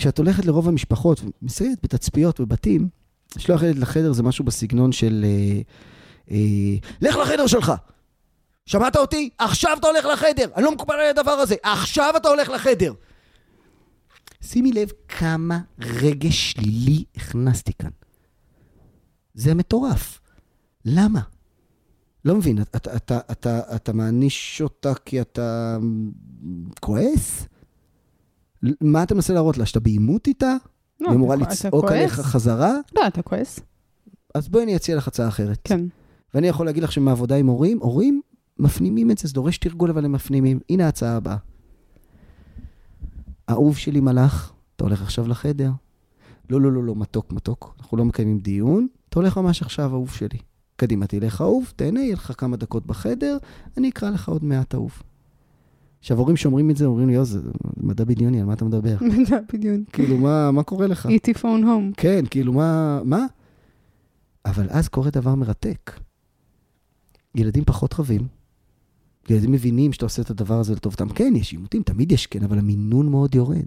כשאת הולכת לרוב המשפחות, ומסיירת בתצפיות בבתים, לשלוח ילד לחדר זה משהו בסגנון של... אה, אה, לך לחדר שלך! שמעת אותי? עכשיו אתה הולך לחדר! אני לא מקובל על הדבר הזה! עכשיו אתה הולך לחדר! שימי לב כמה רגש שלילי הכנסתי כאן. זה מטורף. למה? לא מבין, אתה, אתה, אתה, אתה, אתה מעניש אותה כי אתה כועס? מה אתה מנסה להראות לה? שאתה בעימות איתה? לא, היא אמורה לצעוק? עליך חזרה? לא, אתה כועס. אז בואי אני אציע לך הצעה אחרת. כן. ואני יכול להגיד לך שמעבודה עם הורים, הורים מפנימים את זה, זה דורש תרגול, אבל הם מפנימים. הנה ההצעה הבאה. אהוב שלי מלאך, אתה הולך עכשיו לחדר. לא, לא, לא, לא, מתוק, מתוק. אנחנו לא מקיימים דיון, אתה הולך ממש עכשיו, אהוב שלי. קדימה, תלך אהוב, תהנה, יהיה לך כמה דקות בחדר, אני אקרא לך עוד מעט אהוב. עכשיו, הורים שאומרים את זה, אומרים לי, יו, זה מדע בדיוני, על מה אתה מדבר? זה בדיוק. כאילו, מה, מה קורה לך? איטי פון הום. כן, כאילו, מה... מה? אבל אז קורה דבר מרתק. ילדים פחות רבים. ילדים מבינים שאתה עושה את הדבר הזה לטובתם. כן, יש עימותים, תמיד יש כן, אבל המינון מאוד יורד.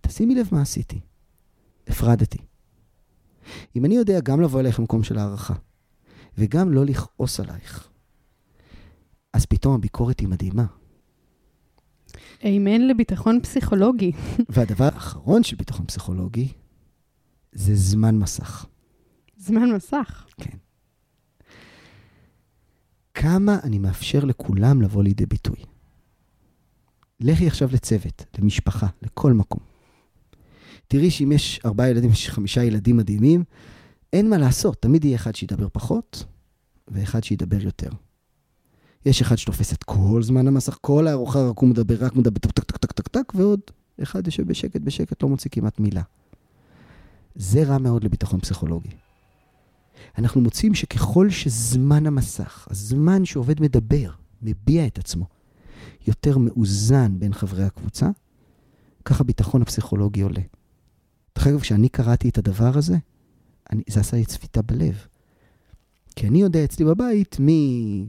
תשימי לב מה עשיתי. הפרדתי. אם אני יודע גם לבוא אליך במקום של הערכה, וגם לא לכעוס עלייך, אז פתאום הביקורת היא מדהימה. אמן לביטחון פסיכולוגי. והדבר האחרון של ביטחון פסיכולוגי, זה זמן מסך. זמן מסך. כן. כמה אני מאפשר לכולם לבוא לידי ביטוי. לכי עכשיו לצוות, למשפחה, לכל מקום. תראי שאם יש ארבעה ילדים, יש חמישה ילדים מדהימים, אין מה לעשות, תמיד יהיה אחד שידבר פחות, ואחד שידבר יותר. יש אחד שתופס את כל זמן המסך, כל הארוחה רק הוא מדבר, רק מדבר טק טק טק טק טק ועוד אחד יושב בשקט בשקט, לא מוציא כמעט מילה. זה רע מאוד לביטחון פסיכולוגי. אנחנו מוצאים שככל שזמן המסך, הזמן שעובד מדבר, מביע את עצמו, יותר מאוזן בין חברי הקבוצה, ככה הביטחון הפסיכולוגי עולה. דרך אגב, כשאני קראתי את הדבר הזה, אני, זה עשה לי צפיתה בלב. כי אני יודע אצלי בבית מי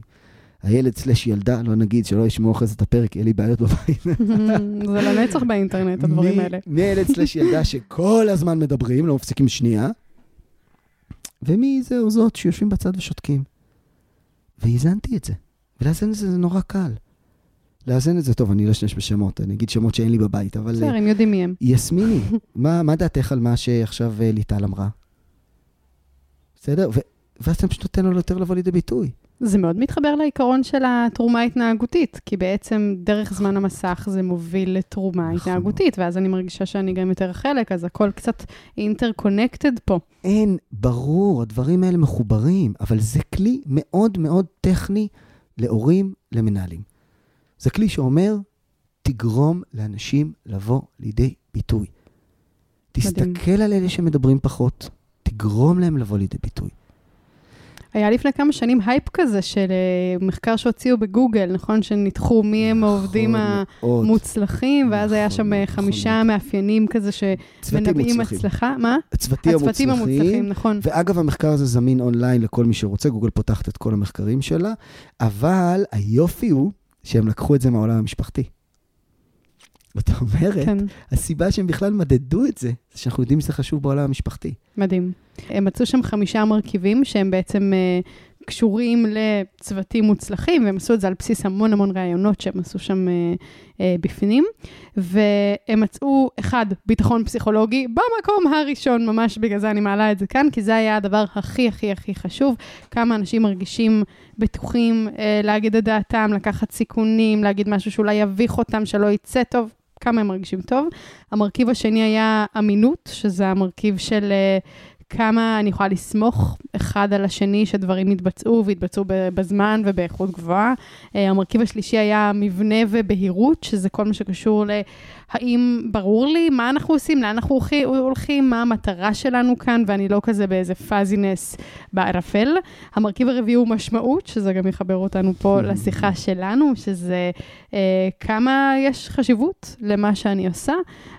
הילד סלש ילדה, לא נגיד שלא ישמעו אחרי זה את הפרק, יהיה לי בעיות בבית. זה לנצח באינטרנט, הדברים האלה. מי הילד סלש ילדה שכל הזמן מדברים, לא מפסיקים שנייה, ומי זה או זאת שיושבים בצד ושותקים. והאזנתי את זה. ולאזן את זה זה נורא קל. לאזן את זה, טוב, אני לא אשתמש בשמות, אני אגיד שמות שאין לי בבית, אבל... בסדר, הם יודעים מי הם. יסמיני, מה, מה דעתך על מה שעכשיו אה, ליטל אמרה? בסדר? ואז אתה פשוט נותן לו יותר לבוא לידי ביטוי. זה מאוד מתחבר לעיקרון של התרומה ההתנהגותית, כי בעצם דרך זמן המסך זה מוביל לתרומה נכון. התנהגותית, ואז אני מרגישה שאני גם יותר חלק, אז הכל קצת אינטרקונקטד פה. אין, ברור, הדברים האלה מחוברים, אבל זה כלי מאוד מאוד טכני להורים, למנהלים. זה כלי שאומר, תגרום לאנשים לבוא לידי ביטוי. מדהים. תסתכל על אלה שמדברים פחות, תגרום להם לבוא לידי ביטוי. היה לפני כמה שנים הייפ כזה של אה, מחקר שהוציאו בגוגל, נכון? שניתחו מי הם העובדים נכון מאוד. המוצלחים, ואז היה נכון שם אה, מאוד, חמישה נכון מאפיינים כזה שמנבאים. הצלחה. מה? הצוותים הצוותים המוצלחים, המוצלחים. נכון. ואגב, המחקר הזה זמין אונליין לכל מי שרוצה, גוגל פותחת את כל המחקרים שלה, אבל היופי הוא שהם לקחו את זה מהעולם המשפחתי. זאת אומרת, כן, הסיבה שהם בכלל מדדו את זה, זה שאנחנו יודעים שזה חשוב בעולם המשפחתי. מדהים. הם מצאו שם חמישה מרכיבים שהם בעצם אה, קשורים לצוותים מוצלחים, והם עשו את זה על בסיס המון המון ראיונות שהם עשו שם אה, אה, בפנים. והם מצאו, אחד, ביטחון פסיכולוגי, במקום הראשון, ממש בגלל זה אני מעלה את זה כאן, כי זה היה הדבר הכי הכי הכי חשוב. כמה אנשים מרגישים בטוחים אה, להגיד את דעתם, לקחת סיכונים, להגיד משהו שאולי יביך אותם, שלא יצא טוב. כמה הם מרגישים טוב. המרכיב השני היה אמינות, שזה המרכיב של אה, כמה אני יכולה לסמוך אחד על השני, שדברים יתבצעו ויתבצעו בזמן ובאיכות גבוהה. אה, המרכיב השלישי היה מבנה ובהירות, שזה כל מה שקשור להאם ברור לי מה אנחנו עושים, לאן אנחנו הולכי- הולכים, מה המטרה שלנו כאן, ואני לא כזה באיזה פאזינס בערפל. המרכיב הרביעי הוא משמעות, שזה גם יחבר אותנו פה לשיחה שלנו, שזה אה, כמה יש חשיבות למה שאני עושה.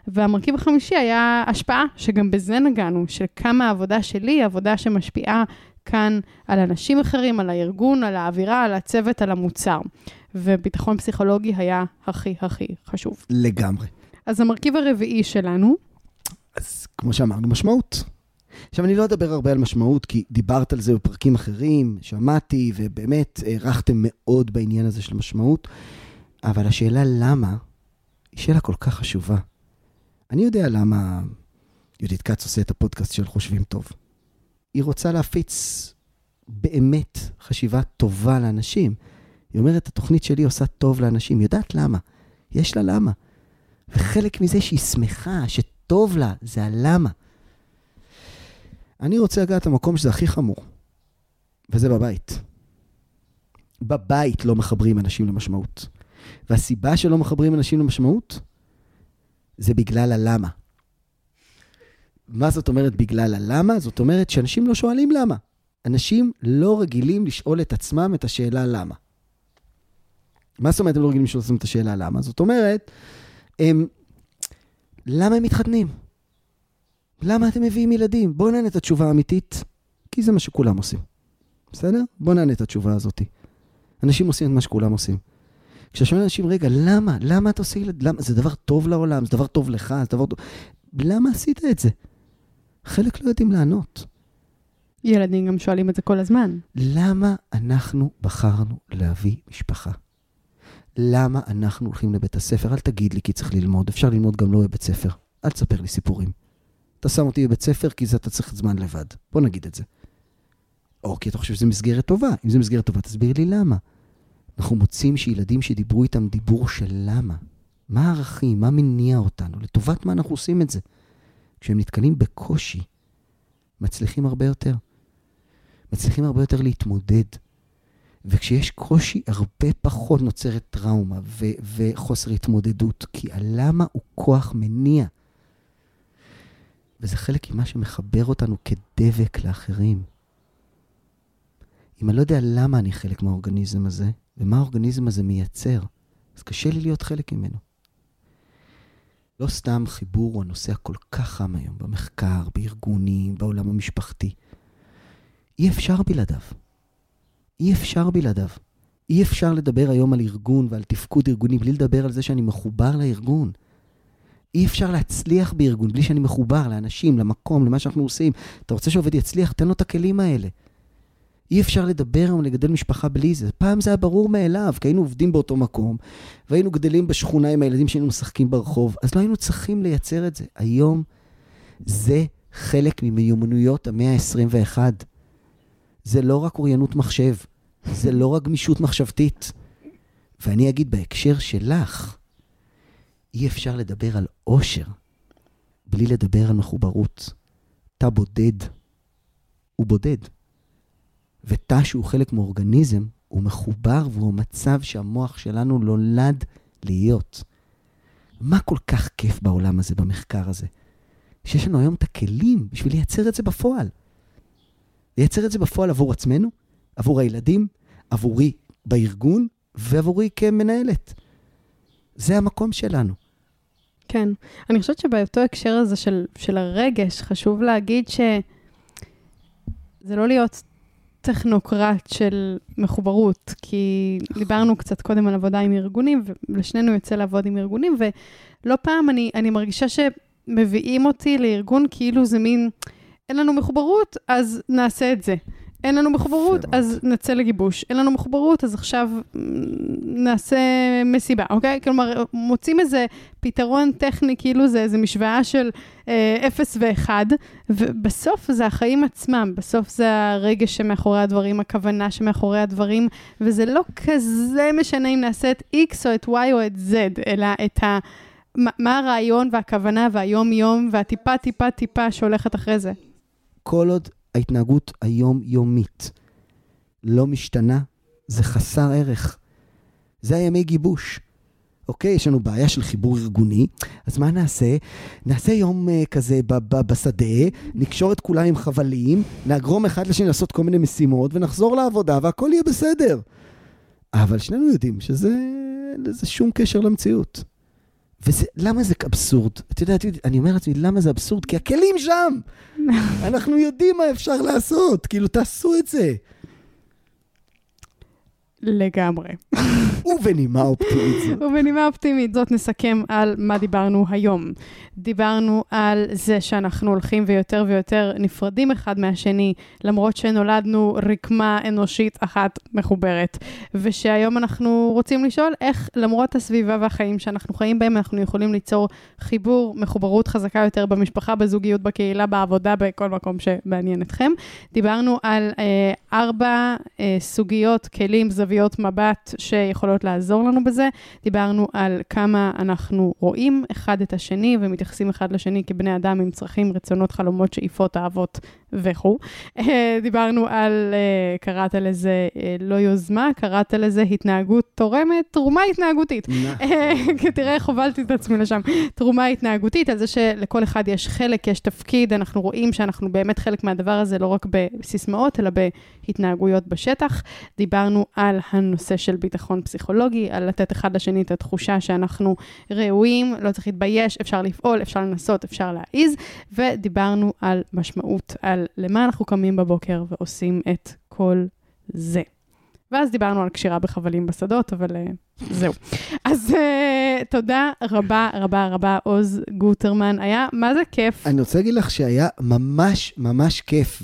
והמרכיב החמישי היה השפעה, שגם בזה נגענו, של כמה העבודה שלי עבודה שמשפיעה כאן על אנשים אחרים, על הארגון, על האווירה, על הצוות, על המוצר. וביטחון פסיכולוגי היה הכי הכי חשוב. לגמרי. אז המרכיב הרביעי שלנו, אז כמו שאמרנו, משמעות. עכשיו, אני לא אדבר הרבה על משמעות, כי דיברת על זה בפרקים אחרים, שמעתי, ובאמת הערכתם מאוד בעניין הזה של משמעות, אבל השאלה למה, היא שאלה כל כך חשובה. אני יודע למה יהודית כץ עושה את הפודקאסט של חושבים טוב. היא רוצה להפיץ באמת חשיבה טובה לאנשים. היא אומרת, התוכנית שלי עושה טוב לאנשים. היא יודעת למה. יש לה למה. וחלק מזה שהיא שמחה, שטוב לה, זה הלמה. אני רוצה לגעת למקום שזה הכי חמור, וזה בבית. בבית לא מחברים אנשים למשמעות. והסיבה שלא מחברים אנשים למשמעות, זה בגלל הלמה. מה זאת אומרת בגלל הלמה? זאת אומרת שאנשים לא שואלים למה. אנשים לא רגילים לשאול את עצמם את השאלה למה. מה זאת אומרת הם לא רגילים לשאול את השאלה למה? זאת אומרת, הם... למה הם מתחתנים? למה אתם מביאים ילדים? בואו נענה את התשובה האמיתית, כי זה מה שכולם עושים. בסדר? בואו נענה את התשובה הזאת. אנשים עושים את מה שכולם עושים. כששואלים אנשים, רגע, למה? למה אתה עושה ילד? למה? זה דבר טוב לעולם, זה דבר טוב לך, זה דבר טוב... למה עשית את זה? חלק לא יודעים לענות. ילדים גם שואלים את זה כל הזמן. למה אנחנו בחרנו להביא משפחה? למה אנחנו הולכים לבית הספר? אל תגיד לי כי צריך ללמוד, אפשר ללמוד גם לא בבית ספר. אל תספר לי סיפורים. אתה שם אותי בבית ספר כי זה אתה צריך זמן לבד. בוא נגיד את זה. או כי אתה חושב שזו מסגרת טובה. אם זו מסגרת טובה, תסביר לי למה. אנחנו מוצאים שילדים שדיברו איתם דיבור של למה. מה הערכים? מה מניע אותנו? לטובת מה אנחנו עושים את זה? כשהם נתקלים בקושי, מצליחים הרבה יותר. מצליחים הרבה יותר להתמודד. וכשיש קושי, הרבה פחות נוצרת טראומה ו- וחוסר התמודדות, כי הלמה הוא כוח מניע. וזה חלק ממה שמחבר אותנו כדבק לאחרים. אם אני לא יודע למה אני חלק מהאורגניזם הזה, ומה האורגניזם הזה מייצר, אז קשה לי להיות חלק ממנו. לא סתם חיבור הוא הנושא הכל כך חם היום, במחקר, בארגונים, בעולם המשפחתי. אי אפשר בלעדיו. אי אפשר בלעדיו. אי אפשר לדבר היום על ארגון ועל תפקוד ארגוני בלי לדבר על זה שאני מחובר לארגון. אי אפשר להצליח בארגון בלי שאני מחובר לאנשים, למקום, למה שאנחנו עושים. אתה רוצה שעובד יצליח? תן לו את הכלים האלה. אי אפשר לדבר היום לגדל משפחה בלי זה. פעם זה היה ברור מאליו, כי היינו עובדים באותו מקום, והיינו גדלים בשכונה עם הילדים שהיינו משחקים ברחוב, אז לא היינו צריכים לייצר את זה. היום זה חלק ממיומנויות המאה ה-21. זה לא רק אוריינות מחשב, זה לא רק גמישות מחשבתית. ואני אגיד בהקשר שלך, אי אפשר לדבר על עושר בלי לדבר על מחוברות. תא בודד הוא בודד. ותא שהוא חלק מאורגניזם, הוא מחובר והוא המצב שהמוח שלנו נולד להיות. מה כל כך כיף בעולם הזה, במחקר הזה? שיש לנו היום את הכלים בשביל לייצר את זה בפועל. לייצר את זה בפועל עבור עצמנו, עבור הילדים, עבורי בארגון ועבורי כמנהלת. זה המקום שלנו. כן. אני חושבת שבאותו הקשר הזה של, של הרגש, חשוב להגיד שזה לא להיות טכנוקרט של מחוברות, כי דיברנו קצת קודם על עבודה עם ארגונים, ולשנינו יוצא לעבוד עם ארגונים, ולא פעם אני, אני מרגישה שמביאים אותי לארגון כאילו זה מין, אין לנו מחוברות, אז נעשה את זה. אין לנו מחוברות, אז נצא לגיבוש. אין לנו מחוברות, אז עכשיו נעשה מסיבה, אוקיי? כלומר, מוצאים איזה פתרון טכני, כאילו זה איזו משוואה של אה, 0 ו-1, ובסוף זה החיים עצמם, בסוף זה הרגש שמאחורי הדברים, הכוונה שמאחורי הדברים, וזה לא כזה משנה אם נעשה את X או את Y או את Z, אלא את ה... מה הרעיון והכוונה והיום-יום והטיפה-טיפה-טיפה שהולכת אחרי זה. כל עוד ההתנהגות היומיומית לא משתנה, זה חסר ערך. זה הימי גיבוש. אוקיי, יש לנו בעיה של חיבור ארגוני, אז מה נעשה? נעשה יום uh, כזה ב- ב- בשדה, נקשור את כולם עם חבלים, נגרום אחד לשני לעשות כל מיני משימות, ונחזור לעבודה והכל יהיה בסדר. אבל שנינו יודעים שזה לזה שום קשר למציאות. ולמה זה אבסורד? את יודעת, אני אומר לעצמי, למה זה אבסורד? כי הכלים שם! אנחנו יודעים מה אפשר לעשות, כאילו, תעשו את זה. לגמרי. ובנימה אופטימית זו. ובנימה אופטימית זאת נסכם על מה דיברנו היום. דיברנו על זה שאנחנו הולכים ויותר ויותר נפרדים אחד מהשני, למרות שנולדנו רקמה אנושית אחת מחוברת. ושהיום אנחנו רוצים לשאול איך למרות הסביבה והחיים שאנחנו חיים בהם, אנחנו יכולים ליצור חיבור, מחוברות חזקה יותר במשפחה, בזוגיות, בקהילה, בעבודה, בכל מקום שמעניין אתכם. דיברנו על אה, ארבע אה, סוגיות, כלים, זוויות מבט שיכולות לעזור לנו בזה. דיברנו על כמה אנחנו רואים אחד את השני ומתייחסים אחד לשני כבני אדם עם צרכים, רצונות, חלומות, שאיפות, אהבות וכו'. דיברנו על, אה, קראת לזה אה, לא יוזמה, קראת לזה התנהגות תורמת, תרומה התנהגותית. אה, תראה איך הובלתי את עצמי לשם. תרומה התנהגותית, על זה שלכל אחד יש חלק, יש תפקיד, אנחנו רואים שאנחנו באמת חלק מהדבר הזה, לא רק בסיסמאות, אלא בהתנהגויות בשטח. דיברנו על הנושא של ביטחון פסיכולוגי, על לתת אחד לשני את התחושה שאנחנו ראויים, לא צריך להתבייש, אפשר לפעול, אפשר לנסות, אפשר להעיז, ודיברנו על משמעות, על למה אנחנו קמים בבוקר ועושים את כל זה. ואז דיברנו על קשירה בחבלים בשדות, אבל uh, זהו. אז uh, תודה רבה רבה רבה, עוז גוטרמן. היה, מה זה כיף. אני רוצה להגיד לך שהיה ממש ממש כיף,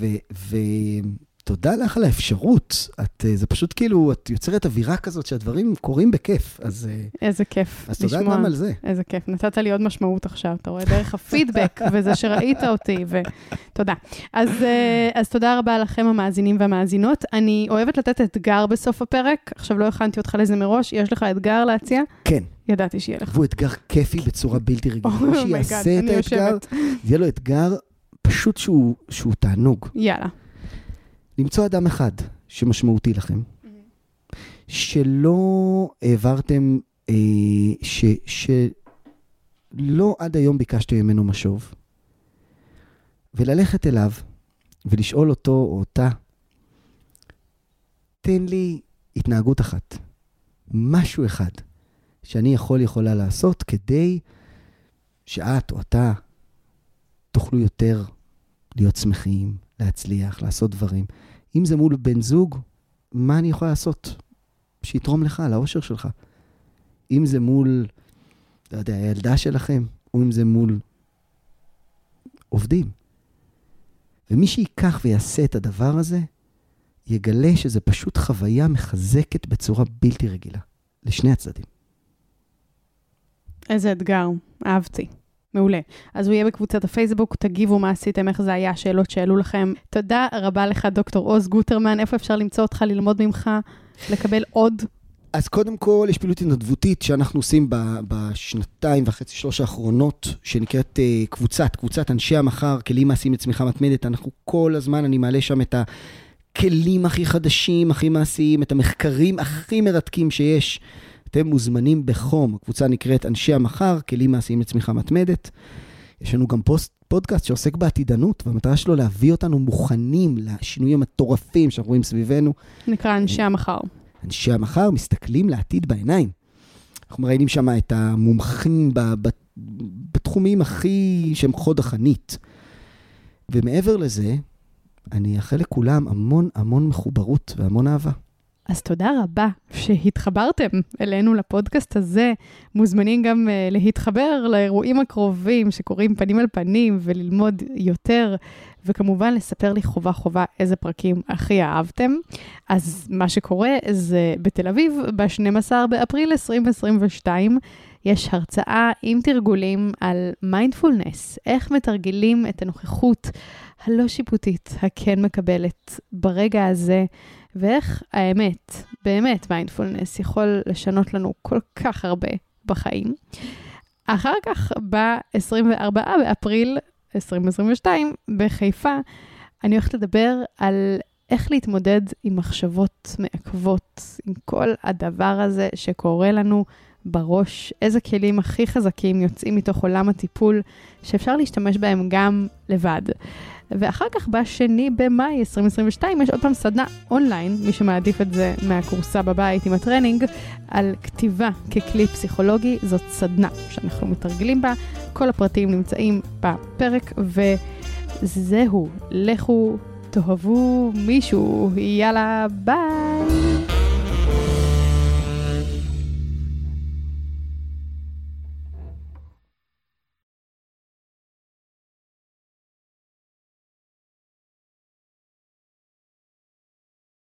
ותודה לך על האפשרות. את, אה, זה פשוט כאילו, את יוצרת אווירה כזאת שהדברים קורים בכיף, אז... איזה כיף אז תודה גם על זה. איזה כיף, נתת לי עוד משמעות עכשיו, אתה רואה? דרך הפידבק וזה שראית אותי, ותודה. אז, אז תודה רבה לכם, המאזינים והמאזינות. אני אוהבת לתת אתגר בסוף הפרק, עכשיו לא הכנתי אותך לזה מראש, יש לך אתגר להציע? כן. ידעתי שיהיה לך. והוא אתגר כיפי בצורה בלתי רגילה. מי שיעשה את האתגר, יהיה לו אתגר פשוט שהוא, שהוא תענוג. יאללה. למצוא אדם אחד שמשמעותי לכם, שלא העברתם, אה, ש, שלא עד היום ביקשתם ממנו משוב, וללכת אליו ולשאול אותו או אותה, תן לי התנהגות אחת, משהו אחד, שאני יכול, יכולה לעשות כדי שאת או אתה תוכלו יותר להיות שמחים, להצליח, לעשות דברים. אם זה מול בן זוג, מה אני יכול לעשות? שיתרום לך, לאושר שלך. אם זה מול, לא יודע, הילדה שלכם, או אם זה מול עובדים. ומי שייקח ויעשה את הדבר הזה, יגלה שזה פשוט חוויה מחזקת בצורה בלתי רגילה, לשני הצדדים. איזה אתגר, אהבתי. מעולה. אז הוא יהיה בקבוצת הפייסבוק, תגיבו מה עשיתם, איך זה היה, שאלות שהעלו לכם. תודה רבה לך, דוקטור עוז גוטרמן, איפה אפשר למצוא אותך, ללמוד ממך, לקבל עוד? אז קודם כל, יש פעילות התנדבותית שאנחנו עושים בשנתיים וחצי, שלוש האחרונות, שנקראת uh, קבוצת, קבוצת אנשי המחר, כלים מעשיים לצמיחה מתמדת. אנחנו כל הזמן, אני מעלה שם את הכלים הכי חדשים, הכי מעשיים, את המחקרים הכי מרתקים שיש. אתם מוזמנים בחום. הקבוצה נקראת אנשי המחר, כלים מעשיים לצמיחה מתמדת. יש לנו גם פוסט, פודקאסט שעוסק בעתידנות, והמטרה שלו להביא אותנו מוכנים לשינויים המטורפים שאנחנו רואים סביבנו. נקרא אנשי המחר. אנשי המחר מסתכלים לעתיד בעיניים. אנחנו מראיינים שם את המומחים בתחומים הכי שהם חוד החנית. ומעבר לזה, אני אאחל לכולם המון המון מחוברות והמון אהבה. אז תודה רבה שהתחברתם אלינו לפודקאסט הזה. מוזמנים גם uh, להתחבר לאירועים הקרובים שקורים פנים אל פנים וללמוד יותר, וכמובן לספר לי חובה חובה איזה פרקים הכי אהבתם. אז מה שקורה זה בתל אביב, ב-12 באפריל 2022, יש הרצאה עם תרגולים על מיינדפולנס, איך מתרגלים את הנוכחות הלא שיפוטית, הכן מקבלת, ברגע הזה. ואיך האמת, באמת מיינדפולנס יכול לשנות לנו כל כך הרבה בחיים. אחר כך, ב-24 באפריל 2022, בחיפה, אני הולכת לדבר על איך להתמודד עם מחשבות מעכבות, עם כל הדבר הזה שקורה לנו בראש, איזה כלים הכי חזקים יוצאים מתוך עולם הטיפול, שאפשר להשתמש בהם גם לבד. ואחר כך, בשני במאי 2022, יש עוד פעם סדנה אונליין, מי שמעדיף את זה מהכורסה בבית עם הטרנינג, על כתיבה ככלי פסיכולוגי. זאת סדנה שאנחנו מתרגלים בה, כל הפרטים נמצאים בפרק, וזהו, לכו תאהבו מישהו, יאללה, ביי!